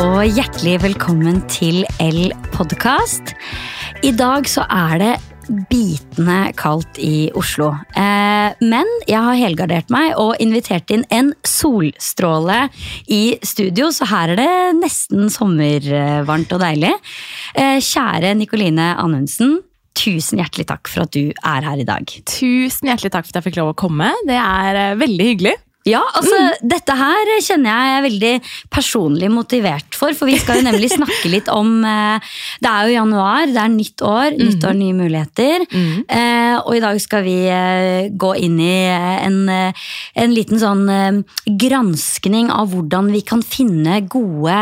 og hjertelig velkommen til L podkast. I dag så er det bitende kaldt i Oslo. Eh, men jeg har helgardert meg og invitert inn en solstråle i studio, så her er det nesten sommervarmt og deilig. Eh, kjære Nikoline Anundsen. Tusen hjertelig takk for at du er her i dag. Tusen hjertelig takk for at jeg fikk lov å komme. Det er eh, veldig hyggelig. Ja, altså mm. dette her kjenner jeg er veldig personlig motivert for. For vi skal jo nemlig snakke litt om eh, Det er jo januar, det er nytt år. Mm. Nytt år, nye muligheter. Mm. Eh, og i dag skal vi eh, gå inn i en, en liten sånn granskning av hvordan vi kan finne gode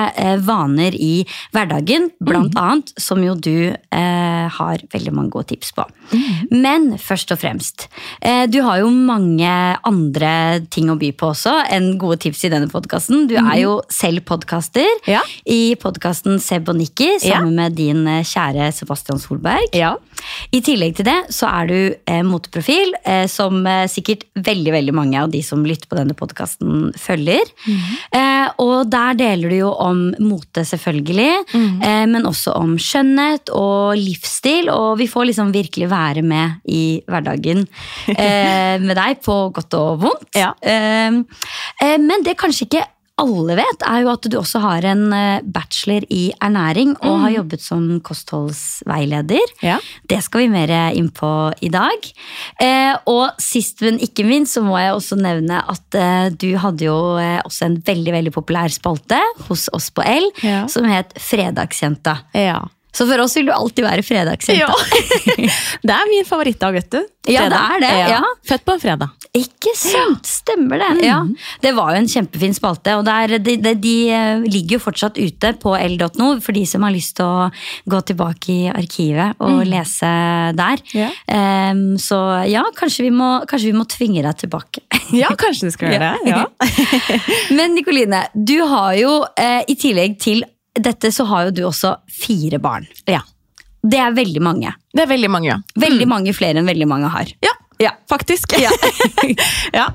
vaner i hverdagen. Blant mm. annet, som jo du har veldig mange gode tips på. Mm. Men først og fremst, du har jo mange andre ting å by på også enn gode tips i denne podkasten. Du er mhm. jo selv podkaster ja. i podkasten Seb og Nikki sammen ja. med din eh, kjære Sebastian Solberg. Ja. I tillegg til det så er du eh, moteprofil, eh, som eh, sikkert veldig veldig mange av de som lytter på denne podkasten, følger. Mm. Eh, og der deler du jo om mote, selvfølgelig, mm. eh, men også om skjønnhet og livsstil. Og vi får liksom virkelig være med i hverdagen med deg, på godt og vondt. Ja. men det er kanskje ikke alle vet, er jo at du også har en eh, bachelor i ernæring og mm. har jobbet som kostholdsveileder. Ja. Det skal vi mer inn på i dag. Eh, og sist, men ikke minst, så må jeg også nevne at eh, du hadde jo også en veldig veldig populær spalte hos oss på L ja. som het Fredagsjenta. Ja. Så for oss vil du alltid være fredagsjenta. Ja. det er min favorittdag, vet du. Fredag. Ja, det er det. Ja. Født på en fredag. Ikke sant! Stemmer det. Mm. Ja. Det var jo en kjempefin spalte, og der, de, de, de, eh, ligger jo fortsatt ute på l.no for de som har lyst til å gå tilbake i arkivet og mm. lese der. Yeah. Um, så ja, kanskje vi, må, kanskje vi, må, tvinge deg tilbake. ja, kanskje du skal gjøre det. Ja. Men Nikoline, du har jo eh, i tillegg til dette så har jo du også fire barn. Ja. Det er veldig mange. Det er veldig mange, ja. Veldig mm. mange flere enn veldig mange har. Ja, ja. faktisk. Ja. ja.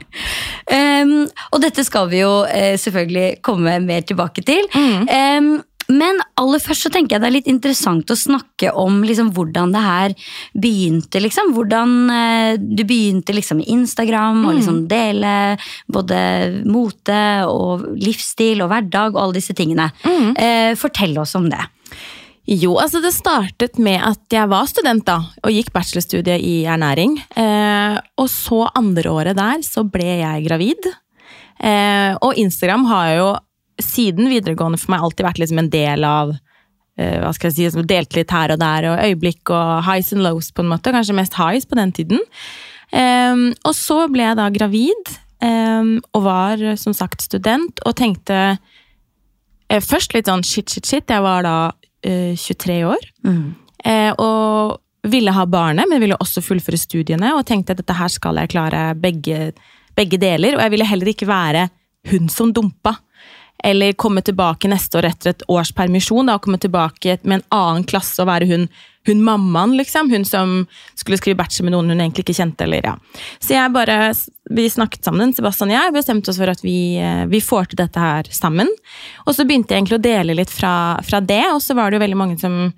Um, og dette skal vi jo uh, selvfølgelig komme mer tilbake til. Mm. Um, men aller først så tenker jeg det er litt interessant å snakke om liksom, hvordan det her begynte. Liksom. Hvordan uh, du begynte liksom, med Instagram mm. og liksom, dele både mote og livsstil og hverdag og alle disse tingene. Mm. Uh, fortell oss om det. Jo, altså det startet med at jeg var student da, og gikk bachelorstudiet i ernæring. Eh, og så andre året der så ble jeg gravid. Eh, og Instagram har jo siden videregående for meg alltid vært liksom en del av eh, hva skal jeg si, Delt litt her og der, og øyeblikk og highs and lows, på en måte. Kanskje mest highs på den tiden. Eh, og så ble jeg da gravid, eh, og var som sagt student, og tenkte eh, først litt sånn shit, shit, shit. Jeg var da 23 eh, år. Mm. Og ville ha barnet, men ville også fullføre studiene. Og tenkte at dette her skal jeg klare begge, begge deler. Og jeg ville heller ikke være hun som dumpa. Eller komme tilbake neste år etter et års permisjon da, og komme tilbake med en annen klasse og være hun, hun mammaen, liksom. Hun som skulle skrive bachelor med noen hun egentlig ikke kjente. Eller, ja. Så jeg bare, vi snakket sammen, Sebastian og jeg, bestemte oss for at vi, eh, vi får til dette her sammen. Og så begynte jeg egentlig å dele litt fra, fra det, og så var det jo veldig mange som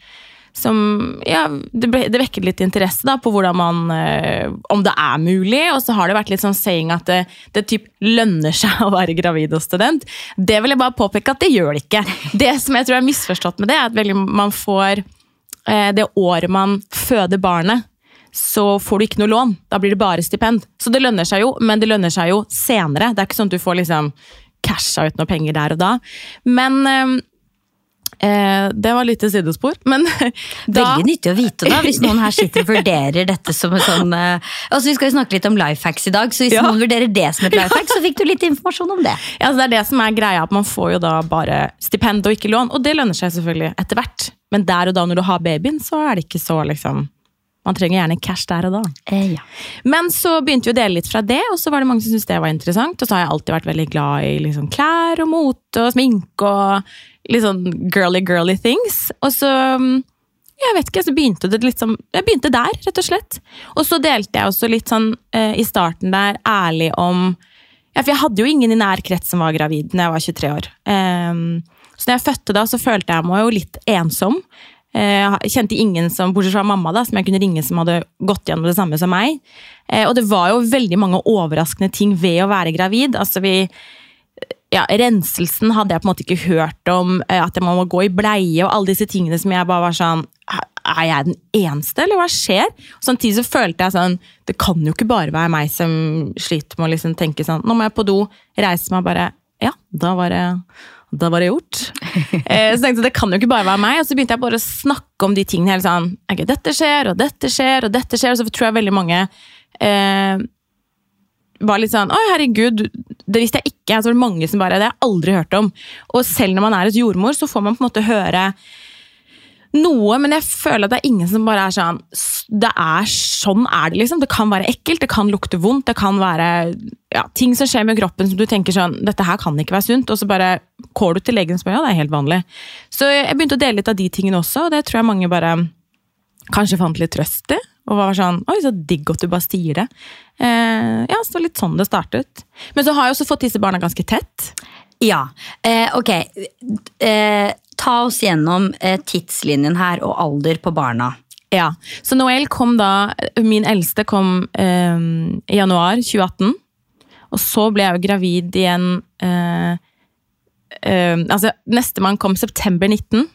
som ja, det, ble, det, vekket litt interesse da, på hvordan man øh, Om det er mulig. Og så har det vært litt sånn saying at det, det typ lønner seg å være gravid og student. Det vil jeg bare påpeke at det gjør det ikke. Det som jeg tror er misforstått med det, er at veldig, man får øh, Det året man føder barnet, så får du ikke noe lån. Da blir det bare stipend. Så det lønner seg jo, men det lønner seg jo senere. Det er ikke sånn at du får liksom casha ut noe penger der og da. Men øh, Eh, det var litt sidespor, men da Veldig nyttig å vite, da, hvis noen her sitter og vurderer dette som en sånn eh, altså Vi skal jo snakke litt om life hacks i dag, så hvis ja. noen vurderer det som et life hack, så fikk du litt informasjon om det. Ja, så Det er det som er greia, at man får jo da bare stipend og ikke lån, og det lønner seg selvfølgelig etter hvert. Men der og da når du har babyen, så er det ikke så liksom man trenger gjerne cash der og da. Eh, ja. Men så begynte vi å dele litt fra det, og så var det mange som syntes det var interessant. Og så har jeg alltid vært veldig glad i liksom, klær og mote og sminke og litt sånn girly, girly things. Og så mm, jeg vet ikke, så begynte det litt sånn Jeg begynte der, rett og slett. Og så delte jeg også litt sånn eh, i starten der ærlig om ja, For jeg hadde jo ingen i nær krets som var gravid når jeg var 23 år. Um, Så når jeg fødte da, så følte jeg meg jo litt ensom. Eh, Jeg kjente ingen som, bortsett fra mamma, da, som jeg kunne ringe som hadde gått gjennom det samme som meg. Eh, Og det var jo veldig mange overraskende ting ved å være gravid. Altså vi ja, Renselsen hadde jeg på en måte ikke hørt om. eh, At man må gå i bleie og alle disse tingene som jeg bare var sånn Er jeg den eneste, eller hva skjer? Samtidig så følte jeg sånn Det kan jo ikke bare være meg som sliter med å liksom tenke sånn Nå må jeg på do, reise meg bare Ja, da var det da var det gjort. Eh, så tenkte jeg, Det kan jo ikke bare være meg. Og så begynte jeg bare å snakke om de tingene. Helt sånn, ok, Dette skjer, og dette skjer, og dette skjer. Og så tror jeg veldig mange eh, var litt sånn Oi, herregud, det visste jeg ikke. Så var det mange som bare Det har jeg aldri hørt om. Og selv når man er et jordmor, så får man på en måte høre noe, men jeg føler at det er ingen som bare er sånn Det er sånn er det, liksom. Det kan være ekkelt, det kan lukte vondt, det kan være ja, ting som skjer med kroppen som du tenker sånn Dette her kan ikke være sunt. Og så bare går du til legen og spør ja, det er helt vanlig. Så jeg begynte å dele litt av de tingene også, og det tror jeg mange bare kanskje fant litt trøst i. Og var sånn Oi, så digg at du bare sier det. Eh, ja, så litt sånn det startet. Men så har jeg også fått disse barna ganske tett. Ja, eh, ok. Eh, ta oss gjennom eh, tidslinjen her og alder på barna. Ja, Så Noel kom da Min eldste kom eh, i januar 2018. Og så ble jeg jo gravid igjen eh, eh, Altså, nestemann kom september 19.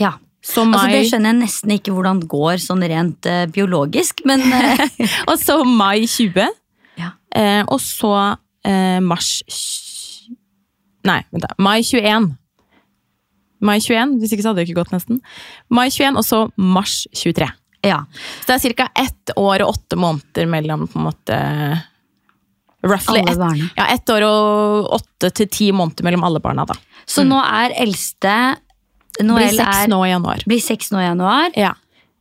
Ja. Så Altså, det skjønner jeg nesten ikke hvordan det går sånn rent eh, biologisk, men og så mai 20. ja. Eh, og så mars tj- Nei, vent da. Mai 21. Mai 21, hvis ikke så hadde det ikke gått nesten. Mai 21, og så mars 23. ja. Så det er ca. ett år og åtte måneder mellom på en måte Roughly ett ja, ett år og åtte til ti måneder mellom alle barna. da. Så nå er eldste Blir seks nå i januar. blir seks nå i januar. Ja.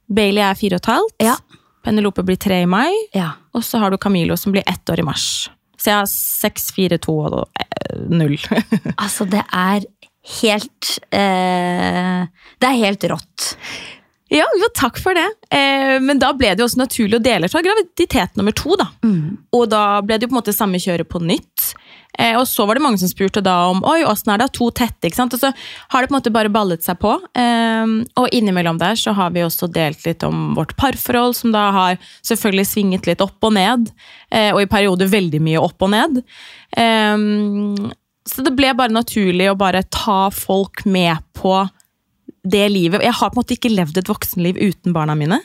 Bailey er fire og et halvt. Ja. Penelope blir tre i mai. Ja. Og så har du Camilo som blir ett år i mars. Så jeg har seks, fire, to og eh, null. Altså, det er helt eh, Det er helt rått. ja, jo, takk for det. Eh, men da ble det jo også naturlig å dele fra graviditet nummer to. da. Og da ble det jo på en måte samme kjøret på nytt. Eh, og så var det mange som spurte da om oi, åssen er det to tette. ikke sant? Og så har det på en måte bare ballet seg på. Eh, og innimellom der så har vi også delt litt om vårt parforhold, som da har selvfølgelig svinget litt opp og ned. Eh, og i perioder veldig mye opp og ned. Eh, så det ble bare naturlig å bare ta folk med på det livet. Jeg har på en måte ikke levd et voksenliv uten barna mine.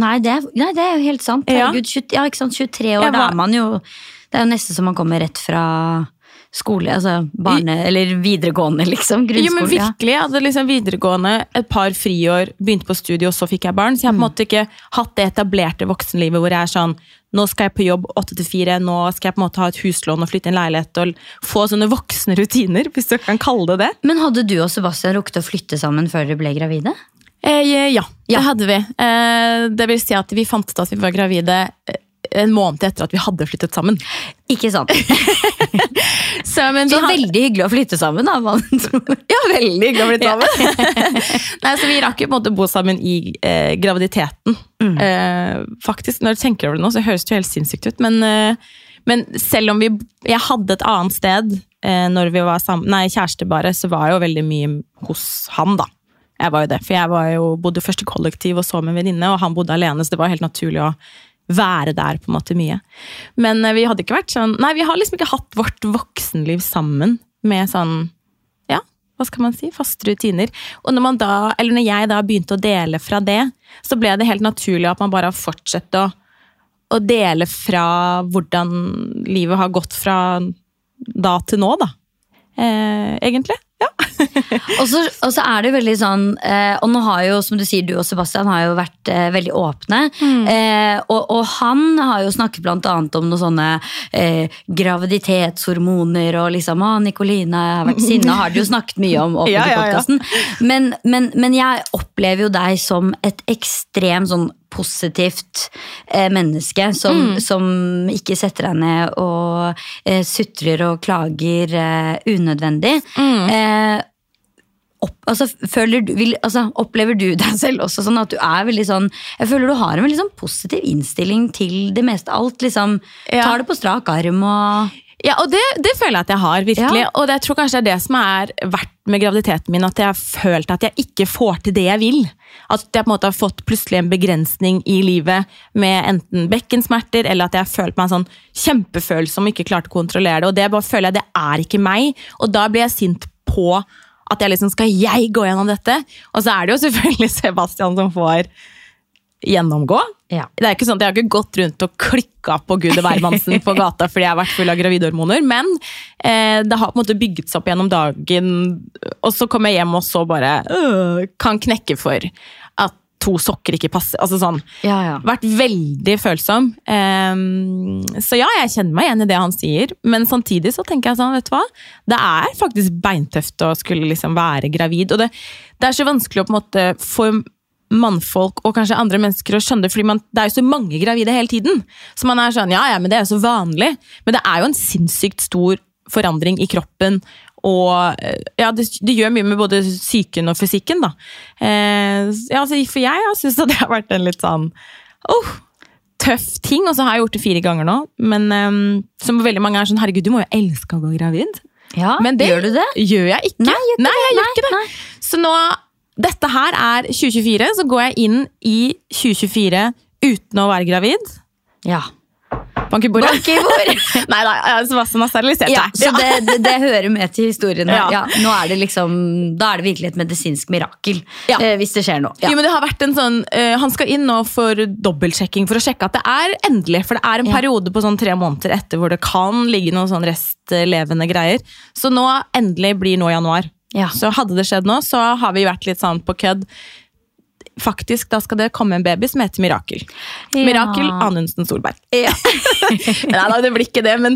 Nei, det nei, det er jo helt sant. Ja. Herregud, 20, ja, ikke sant? 23 år, var, da er man jo Det er jo nesten som man kommer rett fra skole, altså barne... Eller videregående, liksom. Jo, men virkelig, Jeg hadde liksom videregående, et par friår, begynte på studiet, og så fikk jeg barn. Så jeg har på en måte ikke hatt det etablerte voksenlivet hvor jeg er sånn Nå skal jeg på jobb åtte til fire, nå skal jeg på en måte ha et huslån og flytte i en leilighet og få sånne voksne rutiner, hvis du kan kalle det det. Men hadde du og Sebastian rukket å flytte sammen før dere ble gravide? Eh, ja, Ja. det hadde vi. Eh, det vil si at vi fant ut at vi var gravide eh, en måned etter at vi hadde flyttet sammen. Ikke sant? Så, men Så had- veldig hyggelig å flytte sammen, da. Man tror. Ja, veldig hyggelig å flytte sammen. Nei, så Vi rakk jo på en måte bo sammen i eh, graviditeten. Eh, faktisk, Når du tenker over det nå, så høres det jo helt sinnssykt ut. Men, eh, men selv om vi, jeg hadde et annet sted eh, når vi var sammen, nei, kjæresteparet, så var jeg jo veldig mye hos han, da. Jeg var jo det, for jeg var jo, bodde først i kollektiv og så med en venninne, og han bodde alene, så det var helt naturlig å være der på en måte mye. Men eh, vi hadde ikke vært sånn Nei, vi har liksom ikke hatt vårt voksenliv sammen med sånn ja, hva skal man si, faste rutiner. Og når, man da, eller når jeg da begynte å dele fra det, så ble det helt naturlig at man bare har fortsatt å, å dele fra hvordan livet har gått fra da til nå, da. Eh, egentlig. Ja. Og så, og så er det veldig sånn eh, Og nå har jo, som du sier, du og Sebastian har jo vært eh, veldig åpne. Eh, og, og han har jo snakket annet om noen sånne eh, graviditetshormoner og liksom Å, Nicoline har vært sinna, har de jo snakket mye om åpent Ja, i ja, ja. podkasten. Men, men, men jeg opplever jo deg som et ekstremt sånn positivt eh, menneske som, som ikke setter deg ned og eh, sutrer og klager eh, unødvendig. Eh, opp, altså, du, vil, altså, opplever du deg selv også sånn at du er veldig sånn Jeg føler du har en veldig sånn positiv innstilling til det meste. Alt liksom Ja. tar det på strak arm og Ja, og det, det føler jeg at jeg har, virkelig. Ja. Og det, jeg tror kanskje det er det som er verdt med graviditeten min, at jeg har følt at jeg ikke får til det jeg vil. At jeg på en måte har fått plutselig en begrensning i livet med enten bekkensmerter, eller at jeg har følt meg sånn kjempefølsom og ikke klarte å kontrollere det. Og det bare føler jeg det er ikke meg, og da blir jeg sint på at jeg liksom skal jeg gå gjennom dette? Og så er det jo selvfølgelig Sebastian som får gjennomgå. Ja. Det er ikke sånn at Jeg har ikke gått rundt og klikka på Gud hvermannsen på gata fordi jeg har vært full av gravidhormoner, men eh, det har på en måte bygget seg opp gjennom dagen, og så kommer jeg hjem og så bare øh, kan knekke for at to sokker ikke passer. altså sånn. Ja, ja. Vært veldig følsom. Um, så ja, jeg kjenner meg igjen i det han sier, men samtidig så tenker jeg sånn, vet du hva? Det er faktisk beintøft å skulle liksom være gravid, og det, det er så vanskelig å på en måte få mannfolk og kanskje andre mennesker å skjønne det, fordi man, det er jo så mange gravide hele tiden. Så man er sånn, ja, ja, men det er jo så vanlig. Men det er jo en sinnssykt stor forandring i kroppen, og eh, ja, det, det gjør mye med både psyken og fysikken, da. Eh, ja, altså, for jeg ja, syns det har vært en litt sånn oh, tøff ting, og så har jeg gjort det fire ganger nå. Men eh, som veldig mange er sånn, herregud, du må jo elske å gå gravid. ja. Men det Gjør du det? gjør jeg ikke. Nei, gjør nei, jeg det. gjør ikke det. Nei, Så nå, dette her er 2024, så går jeg inn i 2024 uten å være gravid. Ja. Bank i bordet. Nei da, Sebastian har sterilisert Ja, seg. så det, det, det hører med til historien. Ja. Ja. nå er det liksom, da er det virkelig et medisinsk mirakel, Ja. eh, hvis det skjer noe. Ja. Jo, men det har vært en sånn, eh, Han skal inn nå for dobbeltsjekking for å sjekke at det er endelig. For det er en Ja. periode på sånn tre måneder etter hvor det kan ligge noen sånn restlevende greier. Så nå endelig blir nå januar. Ja. Så hadde det skjedd nå, så har vi vært litt sånn på kødd. Faktisk, da skal det komme en baby som heter Mirakel. Ja. Mirakel Anundsen Solberg. Ja. Nei da, det blir ikke det, men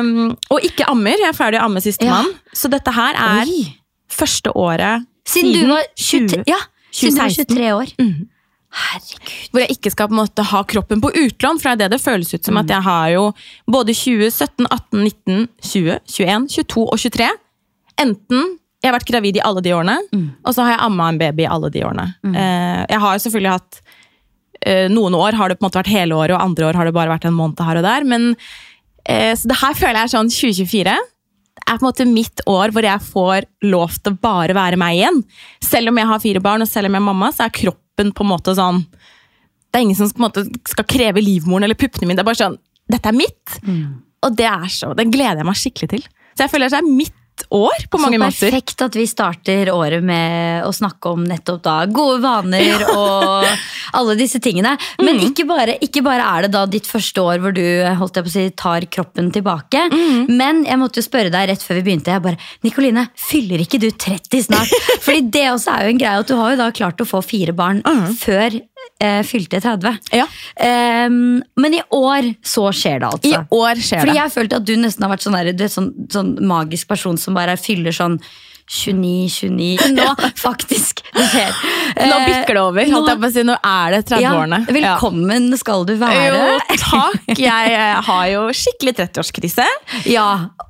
um, Og ikke ammer. Jeg er ferdig å amme sistemann. Så dette her er Oi. første året Siden du var 20 23, ja, siden du var 23 år. Mm. Herregud. hvor jeg ikke skal på en måte ha kroppen på utlån, for det er det det føles ut som. At jeg har jo både 2017, 18, 19, 20, 21, 22 og 23. Enten jeg har vært gravid i alle de årene, og så har jeg amma en baby i alle de årene. Mm. jeg har selvfølgelig hatt eh, Noen år har det på en måte vært hele året, og andre år har det bare vært en måned her og der. Men, eh, så det her føler jeg er sånn 2024 er på en måte mitt år hvor jeg får lov til å bare være meg igjen. Selv om jeg har fire barn og selv om jeg er mamma, så er kroppen på en måte sånn Det er ingen som på en måte skal kreve livmoren eller puppene mine. Det er bare sånn Dette er mitt! Og det er så, det gleder jeg meg skikkelig til. Så jeg føler det er mitt år på mange så måter. perfekt at vi starter året med å snakke om nettopp da gode vaner og alle disse tingene. Men Mm. ikke, bare, ikke bare er det da ditt første år hvor du holdt jeg på å si, tar kroppen tilbake. Mm. Men jeg måtte jo spørre deg rett før vi begynte. Jeg bare, Nikoline, fyller ikke du 30 snart? Fordi det også er jo en greie at du har jo da klart å få fire barn før eh, fylte 30. Mm. Ja. Ehm, men i år så skjer det altså. I år skjer Fordi det. jeg følte at du nesten har vært sånn, der, du er sånn, sånn magisk person som bare fyller sånn 29, 29 Nå, faktisk! Det skjer. Nå Eh, bikker det over. Nå, si. Nå er det 30-årene. Ja, velkommen skal du være. Jo, takk. Jeg eh, har jo skikkelig 30-årskrise. Ja,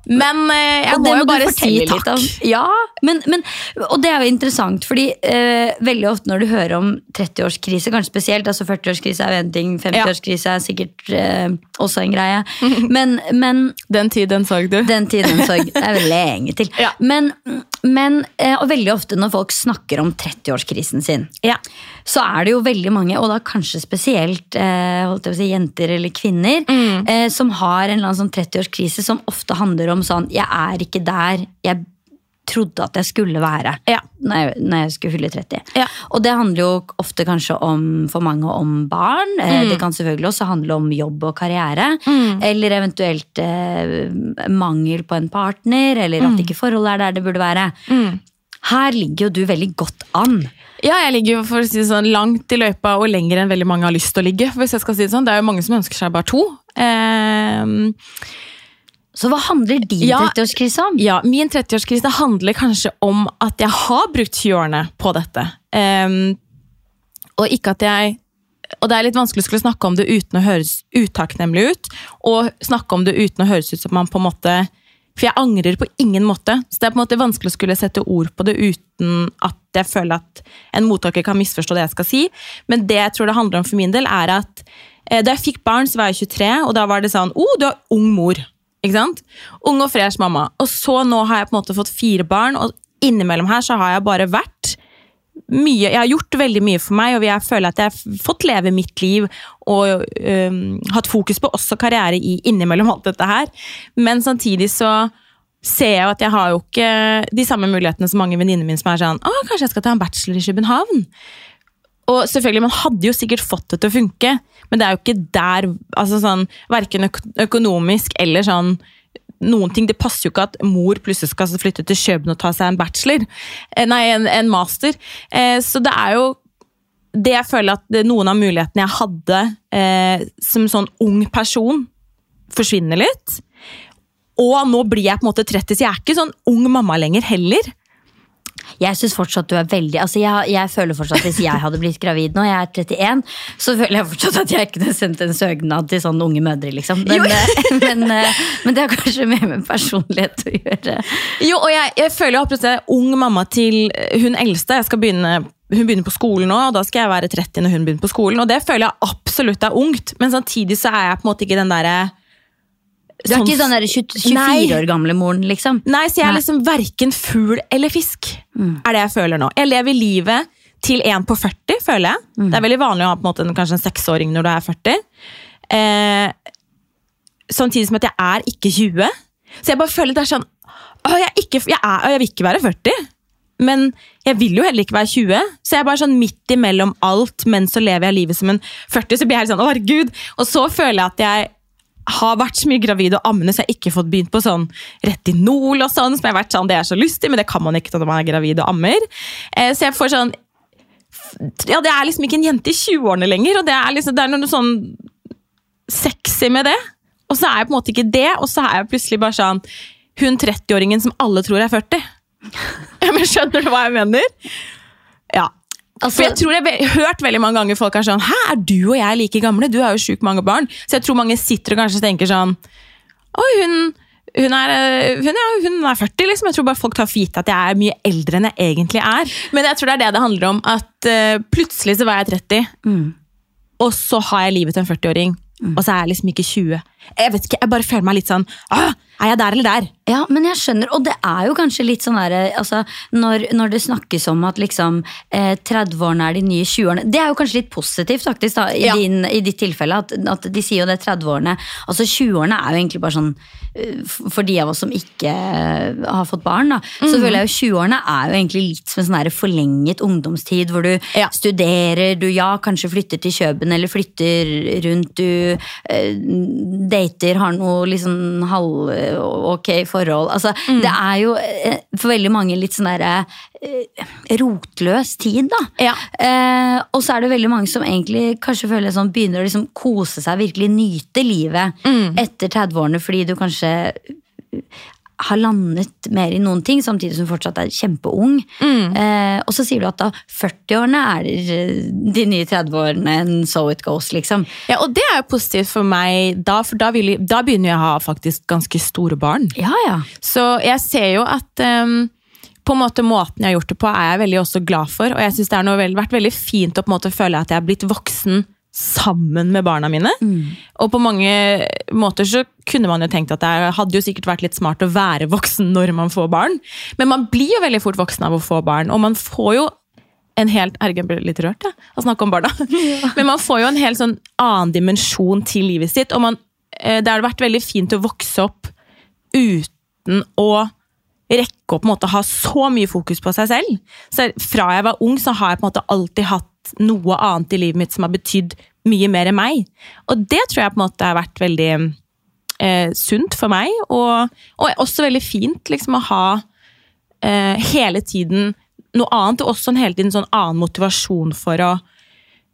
Men eh, jeg må jo bare si takk. Ja, men, men, og det er jo interessant, fordi eh, veldig ofte når du hører om 30-årskrise, kanskje spesielt, altså 40-årskrise er en ting, 50-årskrise er sikkert eh, også en greie, men, men Den tid, den sorg, du. Den tiden sorg. Det er vel lenge til. Ja. Men, men eh, og veldig ofte når folk snakker om 30-årskrisen sin, Ja. så er det jo veldig mange, og da kanskje spesielt eh, si, jenter eller kvinner, Mm. eh, som har en eller annen sånn 30-årskrise som ofte handler om sånn Jeg er ikke der jeg trodde at jeg skulle være Ja. når jeg, når jeg skulle fylle 30. Ja. Og det handler jo ofte kanskje om, for mange om barn. Eh, Mm. Det kan selvfølgelig også handle om jobb og karriere. Eller eventuelt eh, mangel på en partner, eller Mm. at ikke forholdet er der det burde være. Her ligger jo du veldig godt an. Ja, jeg ligger jo for å si det sånn langt i løypa og lenger enn veldig mange har lyst til å ligge. hvis jeg skal si Det sånn. Det er jo mange som ønsker seg bare to. Ehm, Så hva handler din Ja. 30-årskrise om? ja, Min 30-årskrise handler kanskje om at jeg har brukt 20-årene på dette. Um, og ikke at jeg og det er litt vanskelig å skulle snakke om det uten å høres utakknemlig ut. Og snakke om det uten å høres ut som man på en måte For jeg angrer på ingen måte. Så det er på en måte vanskelig å skulle sette ord på det uten at jeg føler at en mottaker kan misforstå det jeg skal si. Men det jeg tror det handler om for min del, er at eh, da jeg fikk barn, så var jeg 23, og da var det sånn Å, oh, du er ung mor. Ikke sant? Ung og fresh mamma. Og så nå har jeg på en måte fått fire barn, og innimellom her så har jeg bare vært mye, Jeg har gjort veldig mye for meg, og jeg føler at jeg har fått leve mitt liv og um, hatt fokus på også karriere i innimellom alt dette her. Men samtidig så ser jeg jo at jeg har jo ikke de samme mulighetene som mange venninner mine som er sånn Å, kanskje jeg skal ta en bachelor i København? Og selvfølgelig, Man hadde jo sikkert fått det til å funke, men det er jo ikke der altså sånn, Verken øk økonomisk eller sånn noen ting. Det passer jo ikke at mor plutselig skal flytte til København og ta seg en bachelor. Eh, nei, en, en master. Eh, så det er jo det jeg føler at noen av mulighetene jeg hadde eh, som sånn ung person, forsvinner litt. Og nå blir jeg på en måte 30, så jeg er ikke sånn ung mamma lenger heller. Jeg syns fortsatt du er veldig altså jeg, jeg, føler fortsatt Hvis jeg hadde blitt gravid nå, jeg er 31, så føler jeg fortsatt at jeg kunne sendt en søknad til sånne unge mødre. liksom Men, eh, men, eh, men, det har kanskje mer med personlighet å gjøre. Jo, og jeg, jeg føler jeg er ung mamma til hun eldste. Jeg skal begynne hun begynner på skolen nå, og da skal jeg være 30 når hun begynner på skolen. Og det føler jeg absolutt er ungt, men samtidig så er jeg på en måte ikke den derre du er ikke sånn 24 nei. år gamle moren, liksom? Nei, så jeg er liksom verken fugl eller fisk. Mm. Er det jeg føler nå. Jeg lever livet til en på 40, føler jeg. Mm. Det er veldig vanlig å ha på en måte kanskje en seksåring når du er 40. Eh, samtidig som at jeg er ikke 20. Så jeg bare føler det er sånn å, jeg, ikke, jeg, er, jeg vil ikke være 40. Men jeg vil jo heller ikke være 20, så jeg er bare sånn midt imellom alt, men så lever jeg livet som en 40. Så blir jeg helt sånn, å herregud, Og så føler jeg at jeg har vært så mye gravid og ammende, så jeg har ikke fått begynt på sånn retinol og sånn, som jeg har vært sånn, det er så lystig, men det kan man ikke når man er gravid og ammer. Eh, så jeg får sånn Ja, det er liksom ikke en jente i 20-årene lenger, og det er, liksom, det er noe sånn sexy med det. Og så er jeg på en måte ikke det, og så er jeg plutselig bare sånn hun 30-åringen som alle tror er 40. Men skjønner du hva jeg mener? Ja. Altså, For jeg tror jeg har hørt veldig mange ganger folk er sånn Hæ, er du og jeg like gamle? Du har jo sjukt mange barn. Så jeg tror mange sitter og kanskje tenker sånn Oi, hun, hun, er, eh, hun, ja, hun, er, 40, liksom. Jeg tror bare folk tar for gitt at jeg er mye eldre enn jeg egentlig er. Men jeg tror det er det det handler om. At uh, plutselig så var jeg 30, mm. og så har jeg livet til en 40-åring. Mm. Og så er jeg liksom ikke 20. Jeg vet ikke, jeg bare føler meg litt sånn ah, Er jeg der eller der? Ja, men jeg skjønner, og det er jo kanskje litt sånn der, altså, når, når, det snakkes om at liksom eh, 30-årene er de nye 20-årene Det er jo kanskje litt positivt faktisk da, i, ja. din, i ditt tilfelle. At, at, de sier jo det 30-årene. Altså 20-årene er jo egentlig bare sånn eh, For de av oss som ikke eh, har fått barn, da, mm. så føler jeg jo 20-årene er jo egentlig litt som en sånn forlenget ungdomstid hvor du ja. studerer, du ja, kanskje flytter til Kjøben eller flytter rundt, du eh, dater, har noe liksom halv-ok forhold. Altså, mm. Det er jo eh, for veldig mange litt sånn derre eh, rotløs tid, da. Ja. Eh, og så er det veldig mange som egentlig kanskje føler sånn, begynner å liksom kose seg, virkelig nyte livet mm. etter 30-årene fordi du kanskje har landet mer i noen ting, samtidig som hun fortsatt er kjempeung. Mm. Eh, og så sier du at da 40-årene er de nye 30-årene and so it goes, liksom. Ja, og det er jo positivt for meg da, for da, jeg, da begynner jeg å ha faktisk ganske store barn. Ja, ja. Så jeg ser jo at um, på en måte Måten jeg har gjort det på, er jeg veldig også glad for. Og jeg syns det har vært veldig fint å på en måte føle at jeg er blitt voksen sammen med barna mine. Mm. Og på mange måter så kunne man jo tenkt at det hadde jo sikkert vært litt smart å være voksen når man får barn, men man blir jo veldig fort voksen av å få barn, og man får jo en helt Herregud, jeg ble litt rørt ja, å snakke om barna. Ja. Men man får jo en helt sånn annen dimensjon til livet sitt, og man, eh, det har vært veldig fint å vokse opp uten å rekke å på en måte ha så mye fokus på seg selv. Så Fra jeg var ung, så har jeg på en måte alltid hatt noe annet i livet mitt som har betydd mye mer enn meg. Og det tror jeg på en måte har vært veldig eh, sunt for meg, og, og, også veldig fint liksom å ha eh, hele tiden noe annet, og også en hele tiden sånn annen motivasjon for å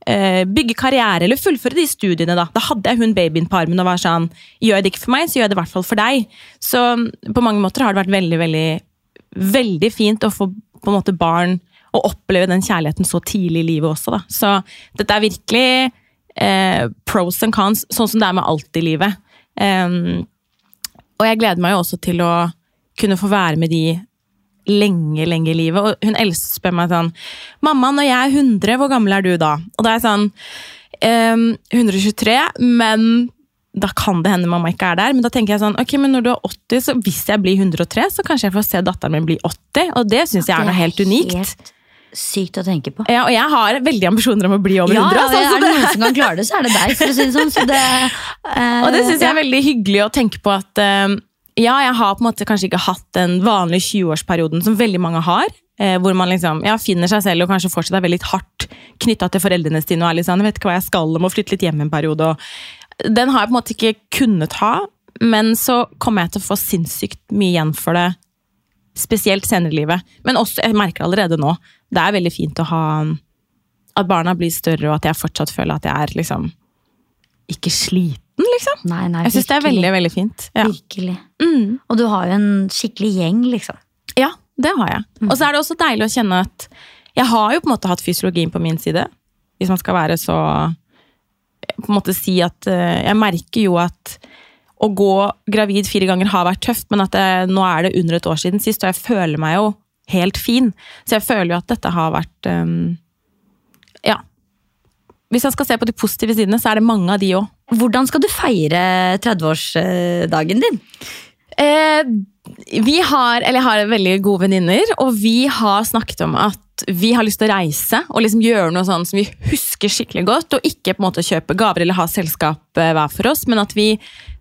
eh, bygge karriere eller fullføre de studiene. Da Da hadde jeg hun babyen på armen og var sånn Gjør jeg det ikke for meg, så gjør jeg det i hvert fall for deg. Så på mange måter har det vært veldig, veldig, veldig fint å få på en måte barn å oppleve den kjærligheten så tidlig i livet også. Da. Så dette er virkelig eh, pros and cons, sånn som det er med alt i livet. Um, og jeg gleder meg jo også til å kunne få være med de lenge, lenge i livet. Og hun eldste spør meg sånn 'Mamma, når jeg er 100, hvor gammel er du da?' Og da er jeg sånn um, 123, men da kan det hende mamma ikke er der. Men da tenker jeg sånn, ok, men når du er 80, så hvis jeg blir 103, så kanskje jeg får se datteren min bli 80. Og det syns jeg er noe helt unikt. Sykt å tenke på. Ja, og jeg har veldig ambisjoner om å bli over Ja, 100. ja, altså, så er det det- noen som kan klare det, så er det deg. for å si det sånn. Så det, eh, Og det syns jeg er veldig hyggelig å tenke på at eh, ja, jeg har på en måte kanskje ikke hatt den vanlige 20-årsperioden som veldig mange har. eh, hvor man liksom ja, finner seg selv og kanskje fortsatt er veldig hardt knytta til foreldrene sine. og er litt sånn, jeg vet ikke hva jeg skal, jeg må flytte litt hjem en periode. Og den har jeg på en måte ikke kunnet ha, men så kommer jeg til å få sinnssykt mye igjen for det. Spesielt senere i livet. Men også, jeg merker allerede nå, det er veldig fint å ha At barna blir større, og at jeg fortsatt føler at jeg er liksom ikke sliten, liksom. Nei, nei, Jeg syns det er veldig, veldig fint. Ja. Virkelig. Mm. Og du har jo en skikkelig gjeng, liksom. ja, det har jeg. Og så er det også deilig å kjenne at jeg har jo på en måte hatt fysiologien på min side. Hvis man skal være så På en måte si at eh, Jeg merker jo at å gå gravid fire ganger har vært tøft, men at det, nå er det under et år siden sist, og jeg føler meg jo helt fin. Så jeg føler jo at dette har vært um, Ja. Hvis jeg skal se på de positive sidene, så er det mange av de òg. Hvordan skal du feire 30-årsdagen din? Eh, vi har, eller jeg har veldig gode venninner, og vi har snakket om at vi har lyst til å reise og liksom gjøre noe sånn som vi husker skikkelig godt, og ikke på en måte kjøpe gaver eller ha selskap eh, hver for oss, men at vi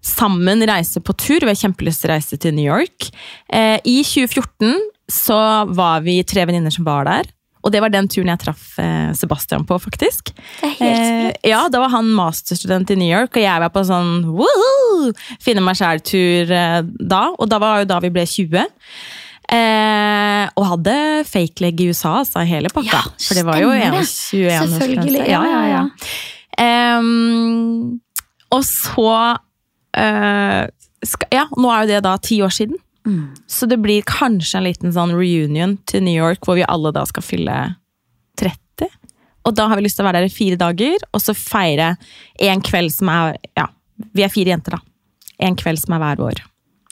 sammen reiser på tur. Vi har kjempelyst til å reise til New York. Eh, I 2014 så var vi tre venninner som var der. Og det var den turen jeg traff eh, Sebastian på, faktisk. Det er helt sprøtt. Eh, ja, da var han masterstudent i New York, og jeg var på sånn woohoo, finne meg sjæl-tur eh, da. Og da var jo da vi ble 20. Eh, og hadde fake leg i USA, altså hele pakka. Ja, For det var jo stemmer det. 21 Selvfølgelig. Ja, ja, ja. Ehm, og så eh, skal, Ja, nå er jo det da ti år siden. Mm. Så det blir kanskje en liten sånn reunion til New York, hvor vi alle da skal fylle 30. Og da har vi lyst til å være der i fire dager, og så feire en kveld som er Ja, vi er fire jenter, da. En kveld som er hver vår.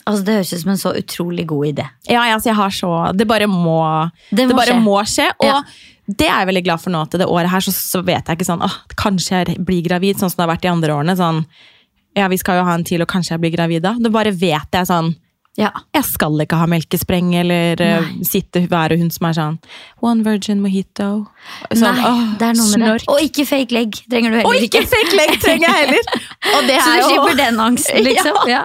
Altså, det høres ut som en så utrolig god idé. Ja, ja, jeg har så Det bare må Det Det, bare skje. må skje. Og Ja. det er jeg veldig glad for nå, til det året her så, så vet jeg ikke sånn åh, Kanskje jeg blir gravid, sånn som det har vært de andre årene. Sånn, ja, vi skal jo ha en til, og kanskje jeg blir gravid da. Det bare vet jeg sånn Ja. Jeg skal ikke ha melkespreng, eller eh, Nei. sitte være hun som er sånn One virgin mojito. Sånn, Nei, åh, det er noe med snork. det. Og ikke fake leg trenger du heller Og ikke fake leg trenger jeg heller! Så du slipper den angsten, liksom. Ja.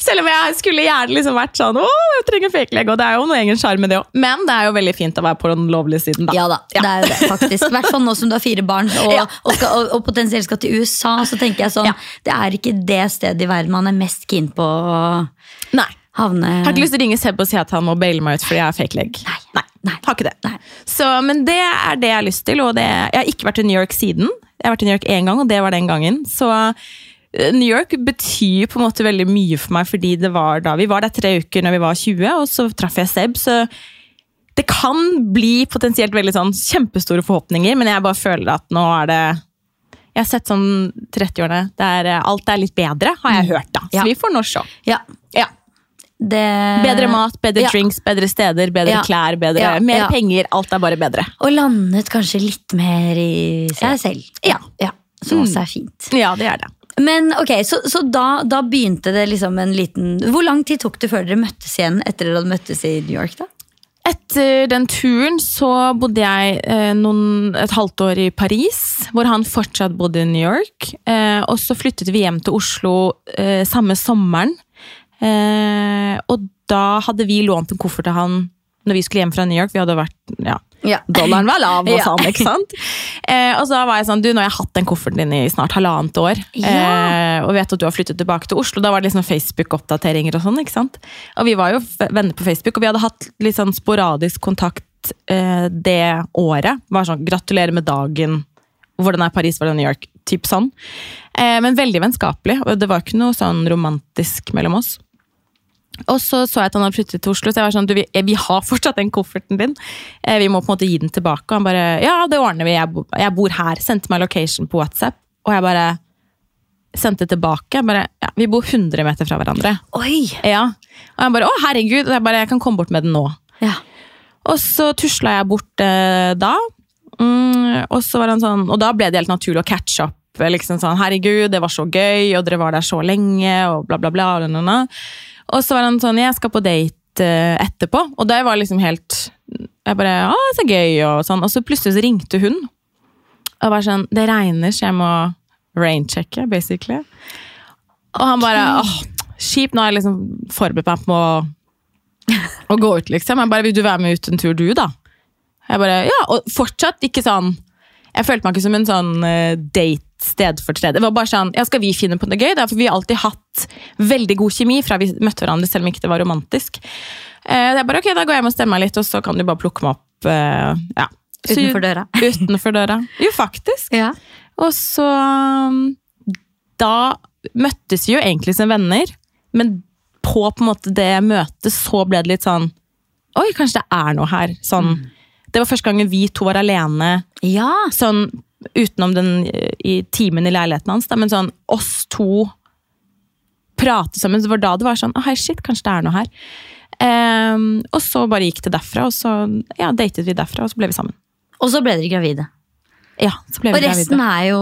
Selv om jeg skulle gjerne liksom vært sånn Å, jeg trenger fake leg, og det er jo noe egen sjarm med det òg. Men det er jo veldig fint å være på den lovlige siden, da. Ja da, det er jo det, faktisk. I hvert fall nå som du har fire barn og, Ja. og, skal, og, og potensielt skal til USA, så tenker jeg sånn Ja. Det er ikke det stedet i verden man er mest keen på å Nei. havne har ikke lyst til å ringe Seb og si at han må baile meg ut fordi jeg er fake leg. Nei, Nei, nei. har ikke det. Nei. Så, men det er det jeg har lyst til, og det, jeg har ikke vært i New York siden. Jeg har vært i New York én gang, og det var den gangen. Så eh, New York betyr på en måte veldig mye for meg, fordi det var da vi var der tre uker når vi var 20, og så traff jeg Seb, så det kan bli potensielt veldig sånn kjempestore forhåpninger, men jeg bare føler at nå er det Jeg har sett sånn 30-årene der eh, alt er litt bedre, har jeg hørt, da. Så Ja. vi får nå se. Ja, Ja. Det Bedre mat, bedre Ja. drinks, bedre steder, bedre Ja. klær, bedre, Ja, mer penger. Alt er bare bedre. Og landet kanskje litt mer i seg selv. Ja. ja. Som også er fint. Ja, det er det. Men ok, Så, så da, da begynte det liksom en liten Hvor lang tid tok det før dere møttes igjen etter dere hadde møttes i New York? da? Etter den turen så bodde jeg eh, noen, et halvt år i Paris, hvor han fortsatt bodde i New York. Eh, og så flyttet vi hjem til Oslo eh, samme sommeren. Eh, og da hadde vi lånt en koffert til han når vi skulle hjem fra New York. Vi hadde vært, ja, Ja. Dollaren var lav og Ja. han, ikke sant? Eh, og så var jeg sånn, du, nå har jeg hatt den kofferten din i snart halvannet år, Ja. eh, og vet at du har flyttet tilbake til Oslo. Da var det liksom Facebook-oppdateringer og sånn, ikke sant? Og vi var jo venner på Facebook, og vi hadde hatt litt sånn sporadisk kontakt eh, det året. Var sånn, gratulerer med dagen. Hvordan er Paris, hvordan er New York? Typ sånn. Eh, men veldig vennskapelig, og det var ikke noe sånn romantisk mellom oss. Og så så jeg at han hadde flyttet til Oslo, så jeg var sånn, du, vi, vi har fortsatt den kofferten din. Eh, vi må på en måte gi den tilbake. Og han bare, ja, det ordner vi, jeg, bo, jeg bor her. Sendte meg location på WhatsApp, og jeg bare sendte tilbake. Bare, ja, vi bor 100 meter fra hverandre. Oi! Ja. Og han bare, å herregud, og jeg bare, jeg kan komme bort med den nå. Ja. Og så tusla jeg bort eh, da. Mm, og så var han sånn, og da ble det helt naturlig å catche opp liksom sånn Herregud, det var så gøy, og dere var der så lenge, og bla, bla, bla. bla, bla, bla. Og så var han sånn Jeg skal på date eh, etterpå. Og det var liksom helt Jeg bare Å, så gøy, og sånn. Og så plutselig så ringte hun. Og var sånn Det regner, så jeg må rainchecke, basically. Og han bare åh, kjipt, nå har jeg liksom forberedt meg på å, å gå ut, liksom. Jeg bare, vil du være med ut en tur, du, da? Jeg bare, ja, Og fortsatt ikke sånn Jeg følte meg ikke som en sånn uh, date stedfortreder. Det var bare sånn, ja, Skal vi finne på noe gøy? Da? For vi har alltid hatt veldig god kjemi fra vi møtte hverandre, selv om ikke det var romantisk. Det er bare, ok, Da går jeg hjem og stemmer litt, og så kan du bare plukke meg opp. Uh, ja. Så, Utenfor døra. Utenfor døra. Jo, faktisk. Ja. Og så Da møttes vi jo egentlig som venner, men på på en måte det møtet så ble det litt sånn Oi, kanskje det er noe her. Sånn, Det var første gangen vi to var alene ja. sånn utenom den eh, i timen i leiligheten hans, da, men sånn oss to prate sammen. Det var da det var sånn hei, shit, kanskje det er noe her. Um, og så bare gikk det derfra, og så ja, datet vi derfra, og så ble vi sammen. Og så ble dere gravide. Ja, så ble Og vi resten er jo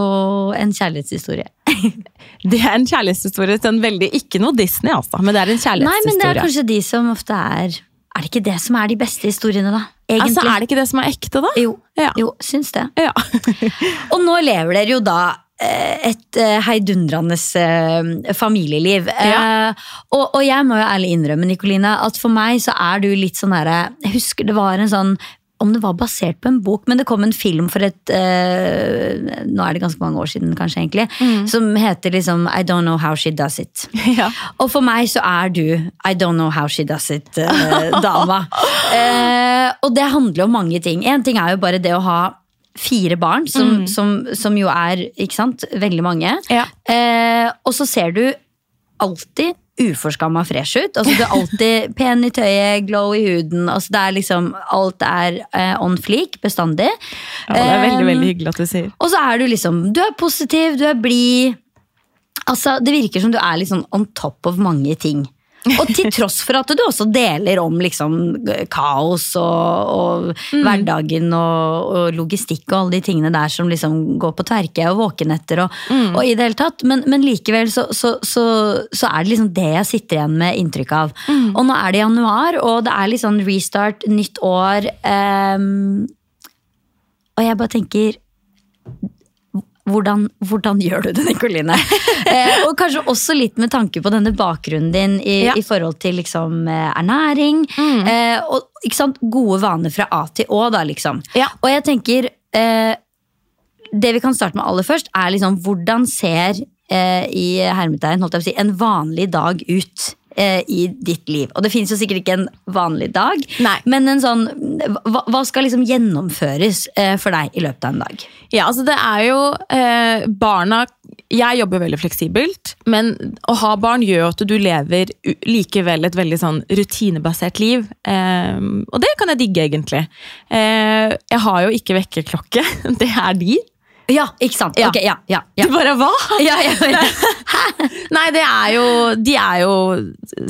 en kjærlighetshistorie. Det er en kjærlighetshistorie. En veldig, ikke noe Disney, altså, men det er en kjærlighetshistorie. Nei, men det er kanskje de som ofte er Er det ikke det som er de beste historiene, da? Egentlig. altså, er det ikke det som er ekte, da? Jo, Ja. jo, syns det. Ja. Og nå lever dere jo da eh, et eh, heidundrende eh, familieliv. Ja. Og, og jeg må jo ærlig innrømme, Nikoline, at for meg så er du litt sånn herre Jeg husker det var en sånn om det var basert på en bok, men det kom en film for et eh, Nå er det ganske mange år siden, kanskje, egentlig. Som heter liksom I Don't Know How She Does It. ja. Og for meg så er du I don't know how she does it-dama. eh, og det handler om mange ting. En ting er jo bare det å ha fire barn, som, som, som jo er ikke sant, veldig mange. Ja. Eh, og så ser du alltid uforskamma fresh ut. Altså, du er alltid pen i tøyet, glow i huden. Altså, det er liksom, alt er uh, on fleak bestandig. Ja, det er veldig, um, veldig hyggelig at du sier. og så er du liksom Du er positiv, du er blid. Altså, det virker som du er sånn on top of mange ting. Og til tross for at du også deler om liksom kaos og, og hverdagen og, og logistikk og alle de tingene der som liksom går på tverke og våkenetter og, og i det hele tatt. Men, men likevel så, så, så, så er det liksom det jeg sitter igjen med inntrykk av. Og nå er det januar, og det er sånn restart, nytt år. Um, og jeg bare tenker hvordan, hvordan gjør du det, Nikoline? eh, og kanskje også litt med tanke på denne bakgrunnen din i, Ja. i forhold til liksom, ernæring. ernæring. Eh, og gode vaner fra A til Å, da, liksom. Ja. Og jeg tenker eh, Det vi kan starte med aller først, er liksom hvordan ser eh, i hermetegn holdt jeg på å si, en vanlig dag ut? Eh, I ditt liv. Og det finnes jo sikkert ikke en vanlig dag, Nei. men en sånn, hva, hva skal liksom gjennomføres eh, for deg i løpet av en dag? Ja, altså det er jo eh, Barna Jeg jobber veldig fleksibelt, men å ha barn gjør at du lever likevel et veldig sånn rutinebasert liv. Eh, og det kan jeg digge, egentlig. Eh, jeg har jo ikke vekkerklokke. Det er de. Ja, ikke sant? Ja. Ok, ja, ja, ja. Du bare hva? ja, ja, ja. Nei, det er jo De er jo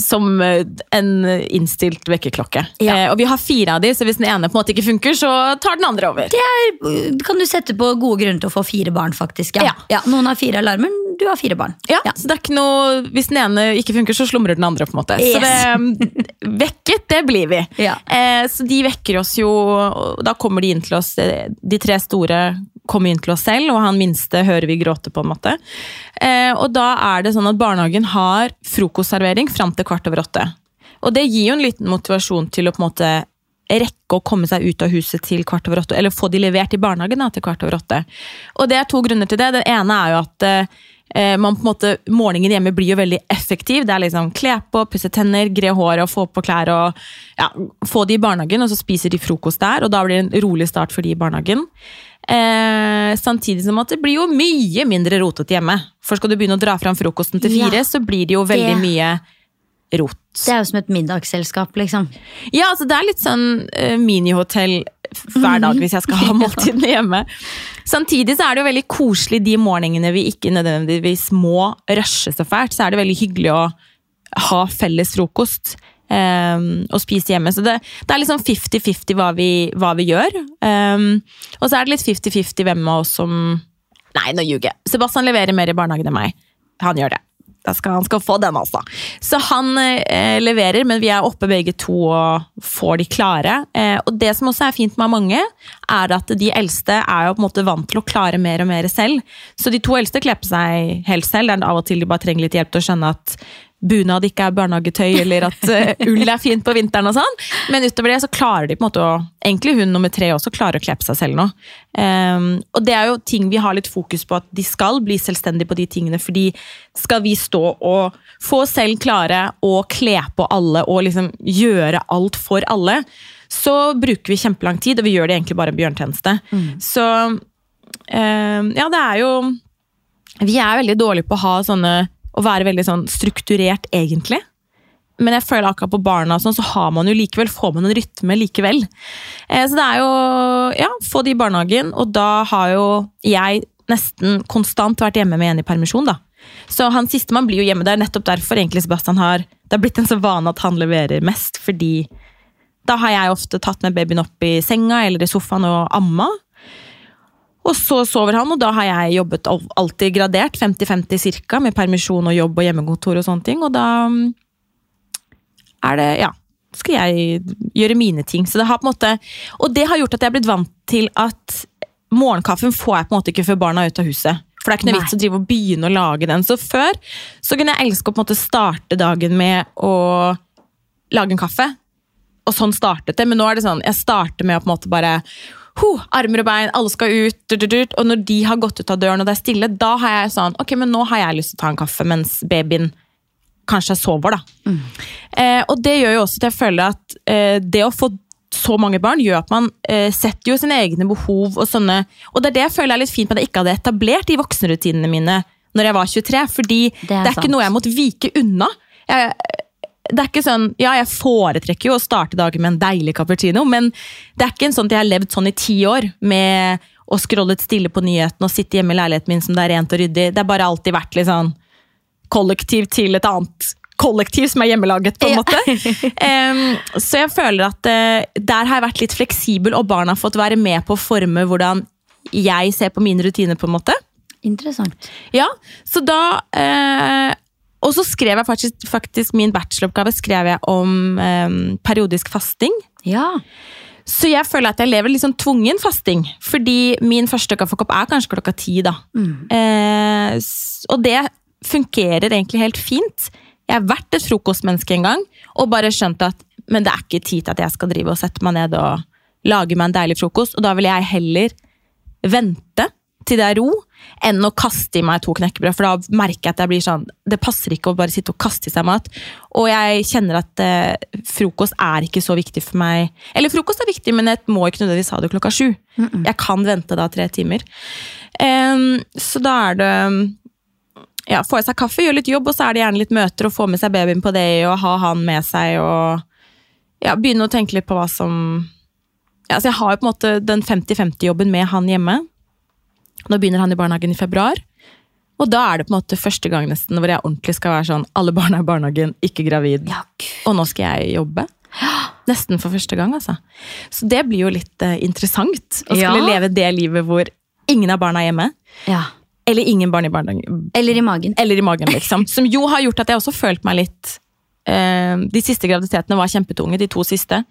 som eh, en innstilt vekkerklokke. Ja. Eh, og vi har fire av de, så hvis den ene på en måte ikke funker, så tar den andre over. Det er, kan du sette på gode grunner til å få fire barn, faktisk. Ja. Ja. noen har fire alarmer, du har fire barn. Ja, så det er ikke noe Hvis den ene ikke funker, så slumrer den andre. på en måte Så det, Vekket, det blir vi. Eh, så de vekker oss jo og Da kommer de inn til oss. eh, De tre store kommer inn til oss selv, og han minste hører vi gråte, på en måte. Eh, og da er det sånn at barnehagen har frokostservering fram til kvart over åtte. Og det gir jo en liten motivasjon til å på en måte rekke å komme seg ut av huset til kvart over åtte, eller få de levert i barnehagen da, til kvart over åtte. Og det er to grunner til det. Den ene er jo at eh, man på en måte, morgenen hjemme blir jo veldig effektiv. Det er liksom kle på, pusse tenner, gre håret og få på klær og ja, få de i barnehagen, og så spiser de frokost der, og da blir det en rolig start for de i barnehagen. Eh, samtidig som at det blir jo mye mindre rotete hjemme. For skal du begynne å dra fram frokosten til fire, Ja, så blir det jo veldig det- mye rot. Det er jo som et middagsselskap, liksom. Ja, altså det er litt sånn eh, minihotell hver dag hvis jeg skal ha måltidene hjemme. Samtidig så er det jo veldig koselig de morgenene vi ikke nødvendigvis må rushe så fælt. Så er det veldig hyggelig å ha felles frokost eh, og spise hjemme. Så det, det er liksom 50-50 hva, hva vi gjør. Um, og så er det litt 50-50 hvem av oss som Nei, nå ljuger jeg. Sebastian leverer mer i barnehagen enn meg. Han gjør det. Skal, han skal få den, altså. Så han eh, leverer, men vi er oppe begge to og får de klare. Eh, og det som også er fint med mange, er at de eldste er jo på en måte vant til å klare mer og mer selv. Så de to eldste kler på seg helt selv. Det er av og til de bare trenger litt hjelp til å skjønne at bunad ikke er barnehagetøy, eller at uh, ull er fint på vinteren og sånn. Men utover det så klarer de på en måte å Egentlig hun nummer tre også klarer å kle på seg selv nå. Um, og det er jo ting vi har litt fokus på at de skal bli selvstendige på de tingene. fordi skal vi stå og få selv klare å kle på alle og liksom gjøre alt for alle, så bruker vi kjempelang tid, og vi gjør det egentlig bare en bjørntjeneste. Mm. Så um, ja, det er jo Vi er veldig dårlige på å ha sånne å være veldig sånn strukturert, egentlig. Men jeg føler akkurat på barna sånn, så har man jo likevel, får man en rytme likevel. Eh, så det er jo ja, få de i barnehagen, og da har jo jeg nesten konstant vært hjemme med en i permisjon. da. Så han siste man blir jo hjemme der, nettopp derfor egentlig Sebastian har det har blitt en så vane at han leverer mest, fordi da har jeg ofte tatt med babyen opp i senga eller i sofaen og amma. Og så sover han, og da har jeg jobbet alltid gradert, 50-50 cirka, med permisjon og jobb og hjemmekontor og sånne ting. Og da mm, er det Ja. Skal jeg gjøre mine ting. Så det har på en måte, og det har gjort at jeg har blitt vant til at morgenkaffen får jeg på en måte ikke før barna er ute av huset. For det er ikke noe vits å drive og begynne å lage den. Så før så kunne jeg elske å på en måte starte dagen med å lage en kaffe. Og sånn startet det. Men nå er det sånn, jeg starter med å på en måte bare Huh, armer og bein, alle skal ut. Og når de har gått ut av døren og det er stille, da har jeg sånn Ok, men nå har jeg lyst til å ta en kaffe mens babyen kanskje sover, da. Mm. Eh, og det gjør jo også at jeg føler at eh, det å få så mange barn gjør at man eh, setter jo sine egne behov og sånne Og det er det jeg føler er litt fint med at jeg ikke hadde etablert de voksenrutinene mine når jeg var 23. Fordi det er, det er ikke noe jeg måtte vike unna. Jeg, det er ikke sånn, ja, Jeg foretrekker jo å starte dagen med en deilig cappuccino, men det er ikke en sånn at jeg har levd sånn i ti år med å scrolle stille på nyhetene og sitte hjemme i leiligheten min som det er rent og ryddig. Det har bare alltid vært litt sånn kollektiv til et annet kollektiv som er hjemmelaget, på en ja. måte. Um, så jeg føler at uh, der har jeg vært litt fleksibel, og barna har fått være med på å forme hvordan jeg ser på mine rutiner, på en måte. Interessant. Ja, så da uh, og så skrev jeg faktisk, faktisk min bacheloroppgave skrev jeg om um, periodisk fasting. Ja. Så jeg føler at jeg lever litt sånn tvungen fasting. Fordi min første kaffekopp er kanskje klokka ti. da. Mm. Eh, og det fungerer egentlig helt fint. Jeg har vært et frokostmenneske en gang og bare skjønt at men det er ikke tid til at jeg skal drive og sette meg ned og lage meg en deilig frokost. Og da vil jeg heller vente til det er ro, enn å kaste i meg to knekkebrød. For da merker jeg at jeg blir sånn Det passer ikke å bare sitte og kaste i seg mat. Og jeg kjenner at eh, frokost er ikke så viktig for meg. Eller frokost er viktig, men jeg må ikke nødvendigvis ha det klokka sju. Mm -mm. Jeg kan vente da tre timer. Um, så da er det ja, Få i seg kaffe, gjøre litt jobb, og så er det gjerne litt møter, og få med seg babyen på det, og ha han med seg, og ja, begynne å tenke litt på hva som ja, så Jeg har jo på en måte den 50-50-jobben med han hjemme. Nå begynner han i barnehagen i februar. Og da er det på en måte første gang nesten hvor jeg ordentlig skal være sånn alle barna i barnehagen, ikke gravid. Ja, og nå skal jeg jobbe. Nesten for første gang, altså. Så det blir jo litt uh, interessant. Å skulle ja. leve det livet hvor ingen av barna er hjemme. Ja. Eller ingen barn i barnehagen. Eller i magen. Eller i magen, liksom. Som jo har gjort at jeg også følt meg litt uh, De siste graviditetene var kjempetunge, de to siste.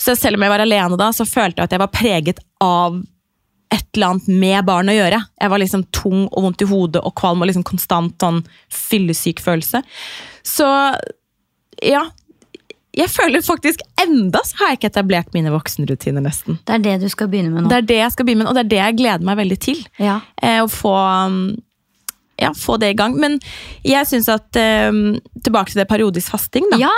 Så selv om jeg var alene da, så følte jeg at jeg var preget av et eller annet med barn å gjøre. Jeg var liksom tung og vondt i hodet og kvalm og liksom konstant sånn fyllesyk følelse. Så ja. Jeg føler faktisk enda så har jeg ikke etablert mine voksenrutiner, nesten. Det er det du skal begynne med nå? Det er det jeg skal begynne med, og det er det jeg gleder meg veldig til. Ja. Eh, å få, ja, få det i gang. Men jeg syns at eh, Tilbake til det periodisk fasting, da. Ja.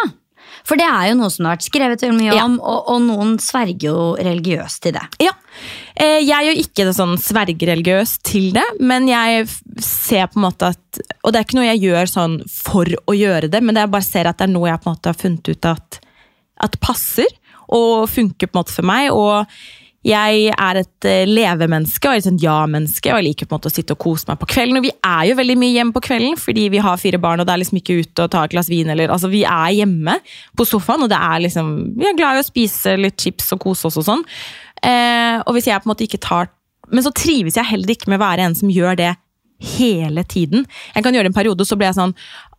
For det er jo noe som det har vært skrevet mye om, og, og, noen sverger jo religiøst til det. Ja. Eh, jeg gjør ikke det sånn svergereligiøst til det, men jeg ser på en måte at Og det er ikke noe jeg gjør sånn for å gjøre det, men det jeg bare ser at det er noe jeg på en måte har funnet ut at, at passer, og funker på en måte for meg. og jeg er et eh, levemenneske og et sånn ja-menneske, og jeg liker på en måte å sitte og kose meg på kvelden. Og vi er jo veldig mye hjemme på kvelden, fordi vi har fire barn, og det er liksom ikke ute og ta et glass vin. Eller, altså, vi er hjemme på sofaen, og det er liksom, vi er glad i å spise litt chips og kose oss og sånn. Eh, og hvis jeg på en måte ikke tar men så trives jeg heller ikke med å være en som gjør det hele tiden. Jeg kan gjøre det en periode, og så blir jeg sånn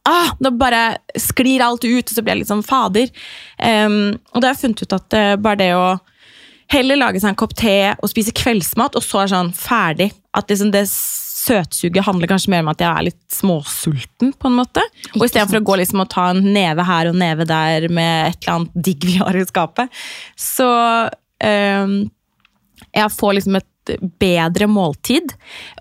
ah, Nå bare sklir alt ut, og så blir jeg litt sånn fader. Um, og da har jeg funnet ut at uh, bare det å heller lage seg en kopp te og spise kveldsmat, og så er sånn ferdig. At liksom det søtsuget handler kanskje mer om at jeg er litt småsulten, på en måte. Og istedenfor å gå liksom og ta en neve her og neve der med et eller annet digg vi har i skapet, så Jeg får liksom et bedre måltid.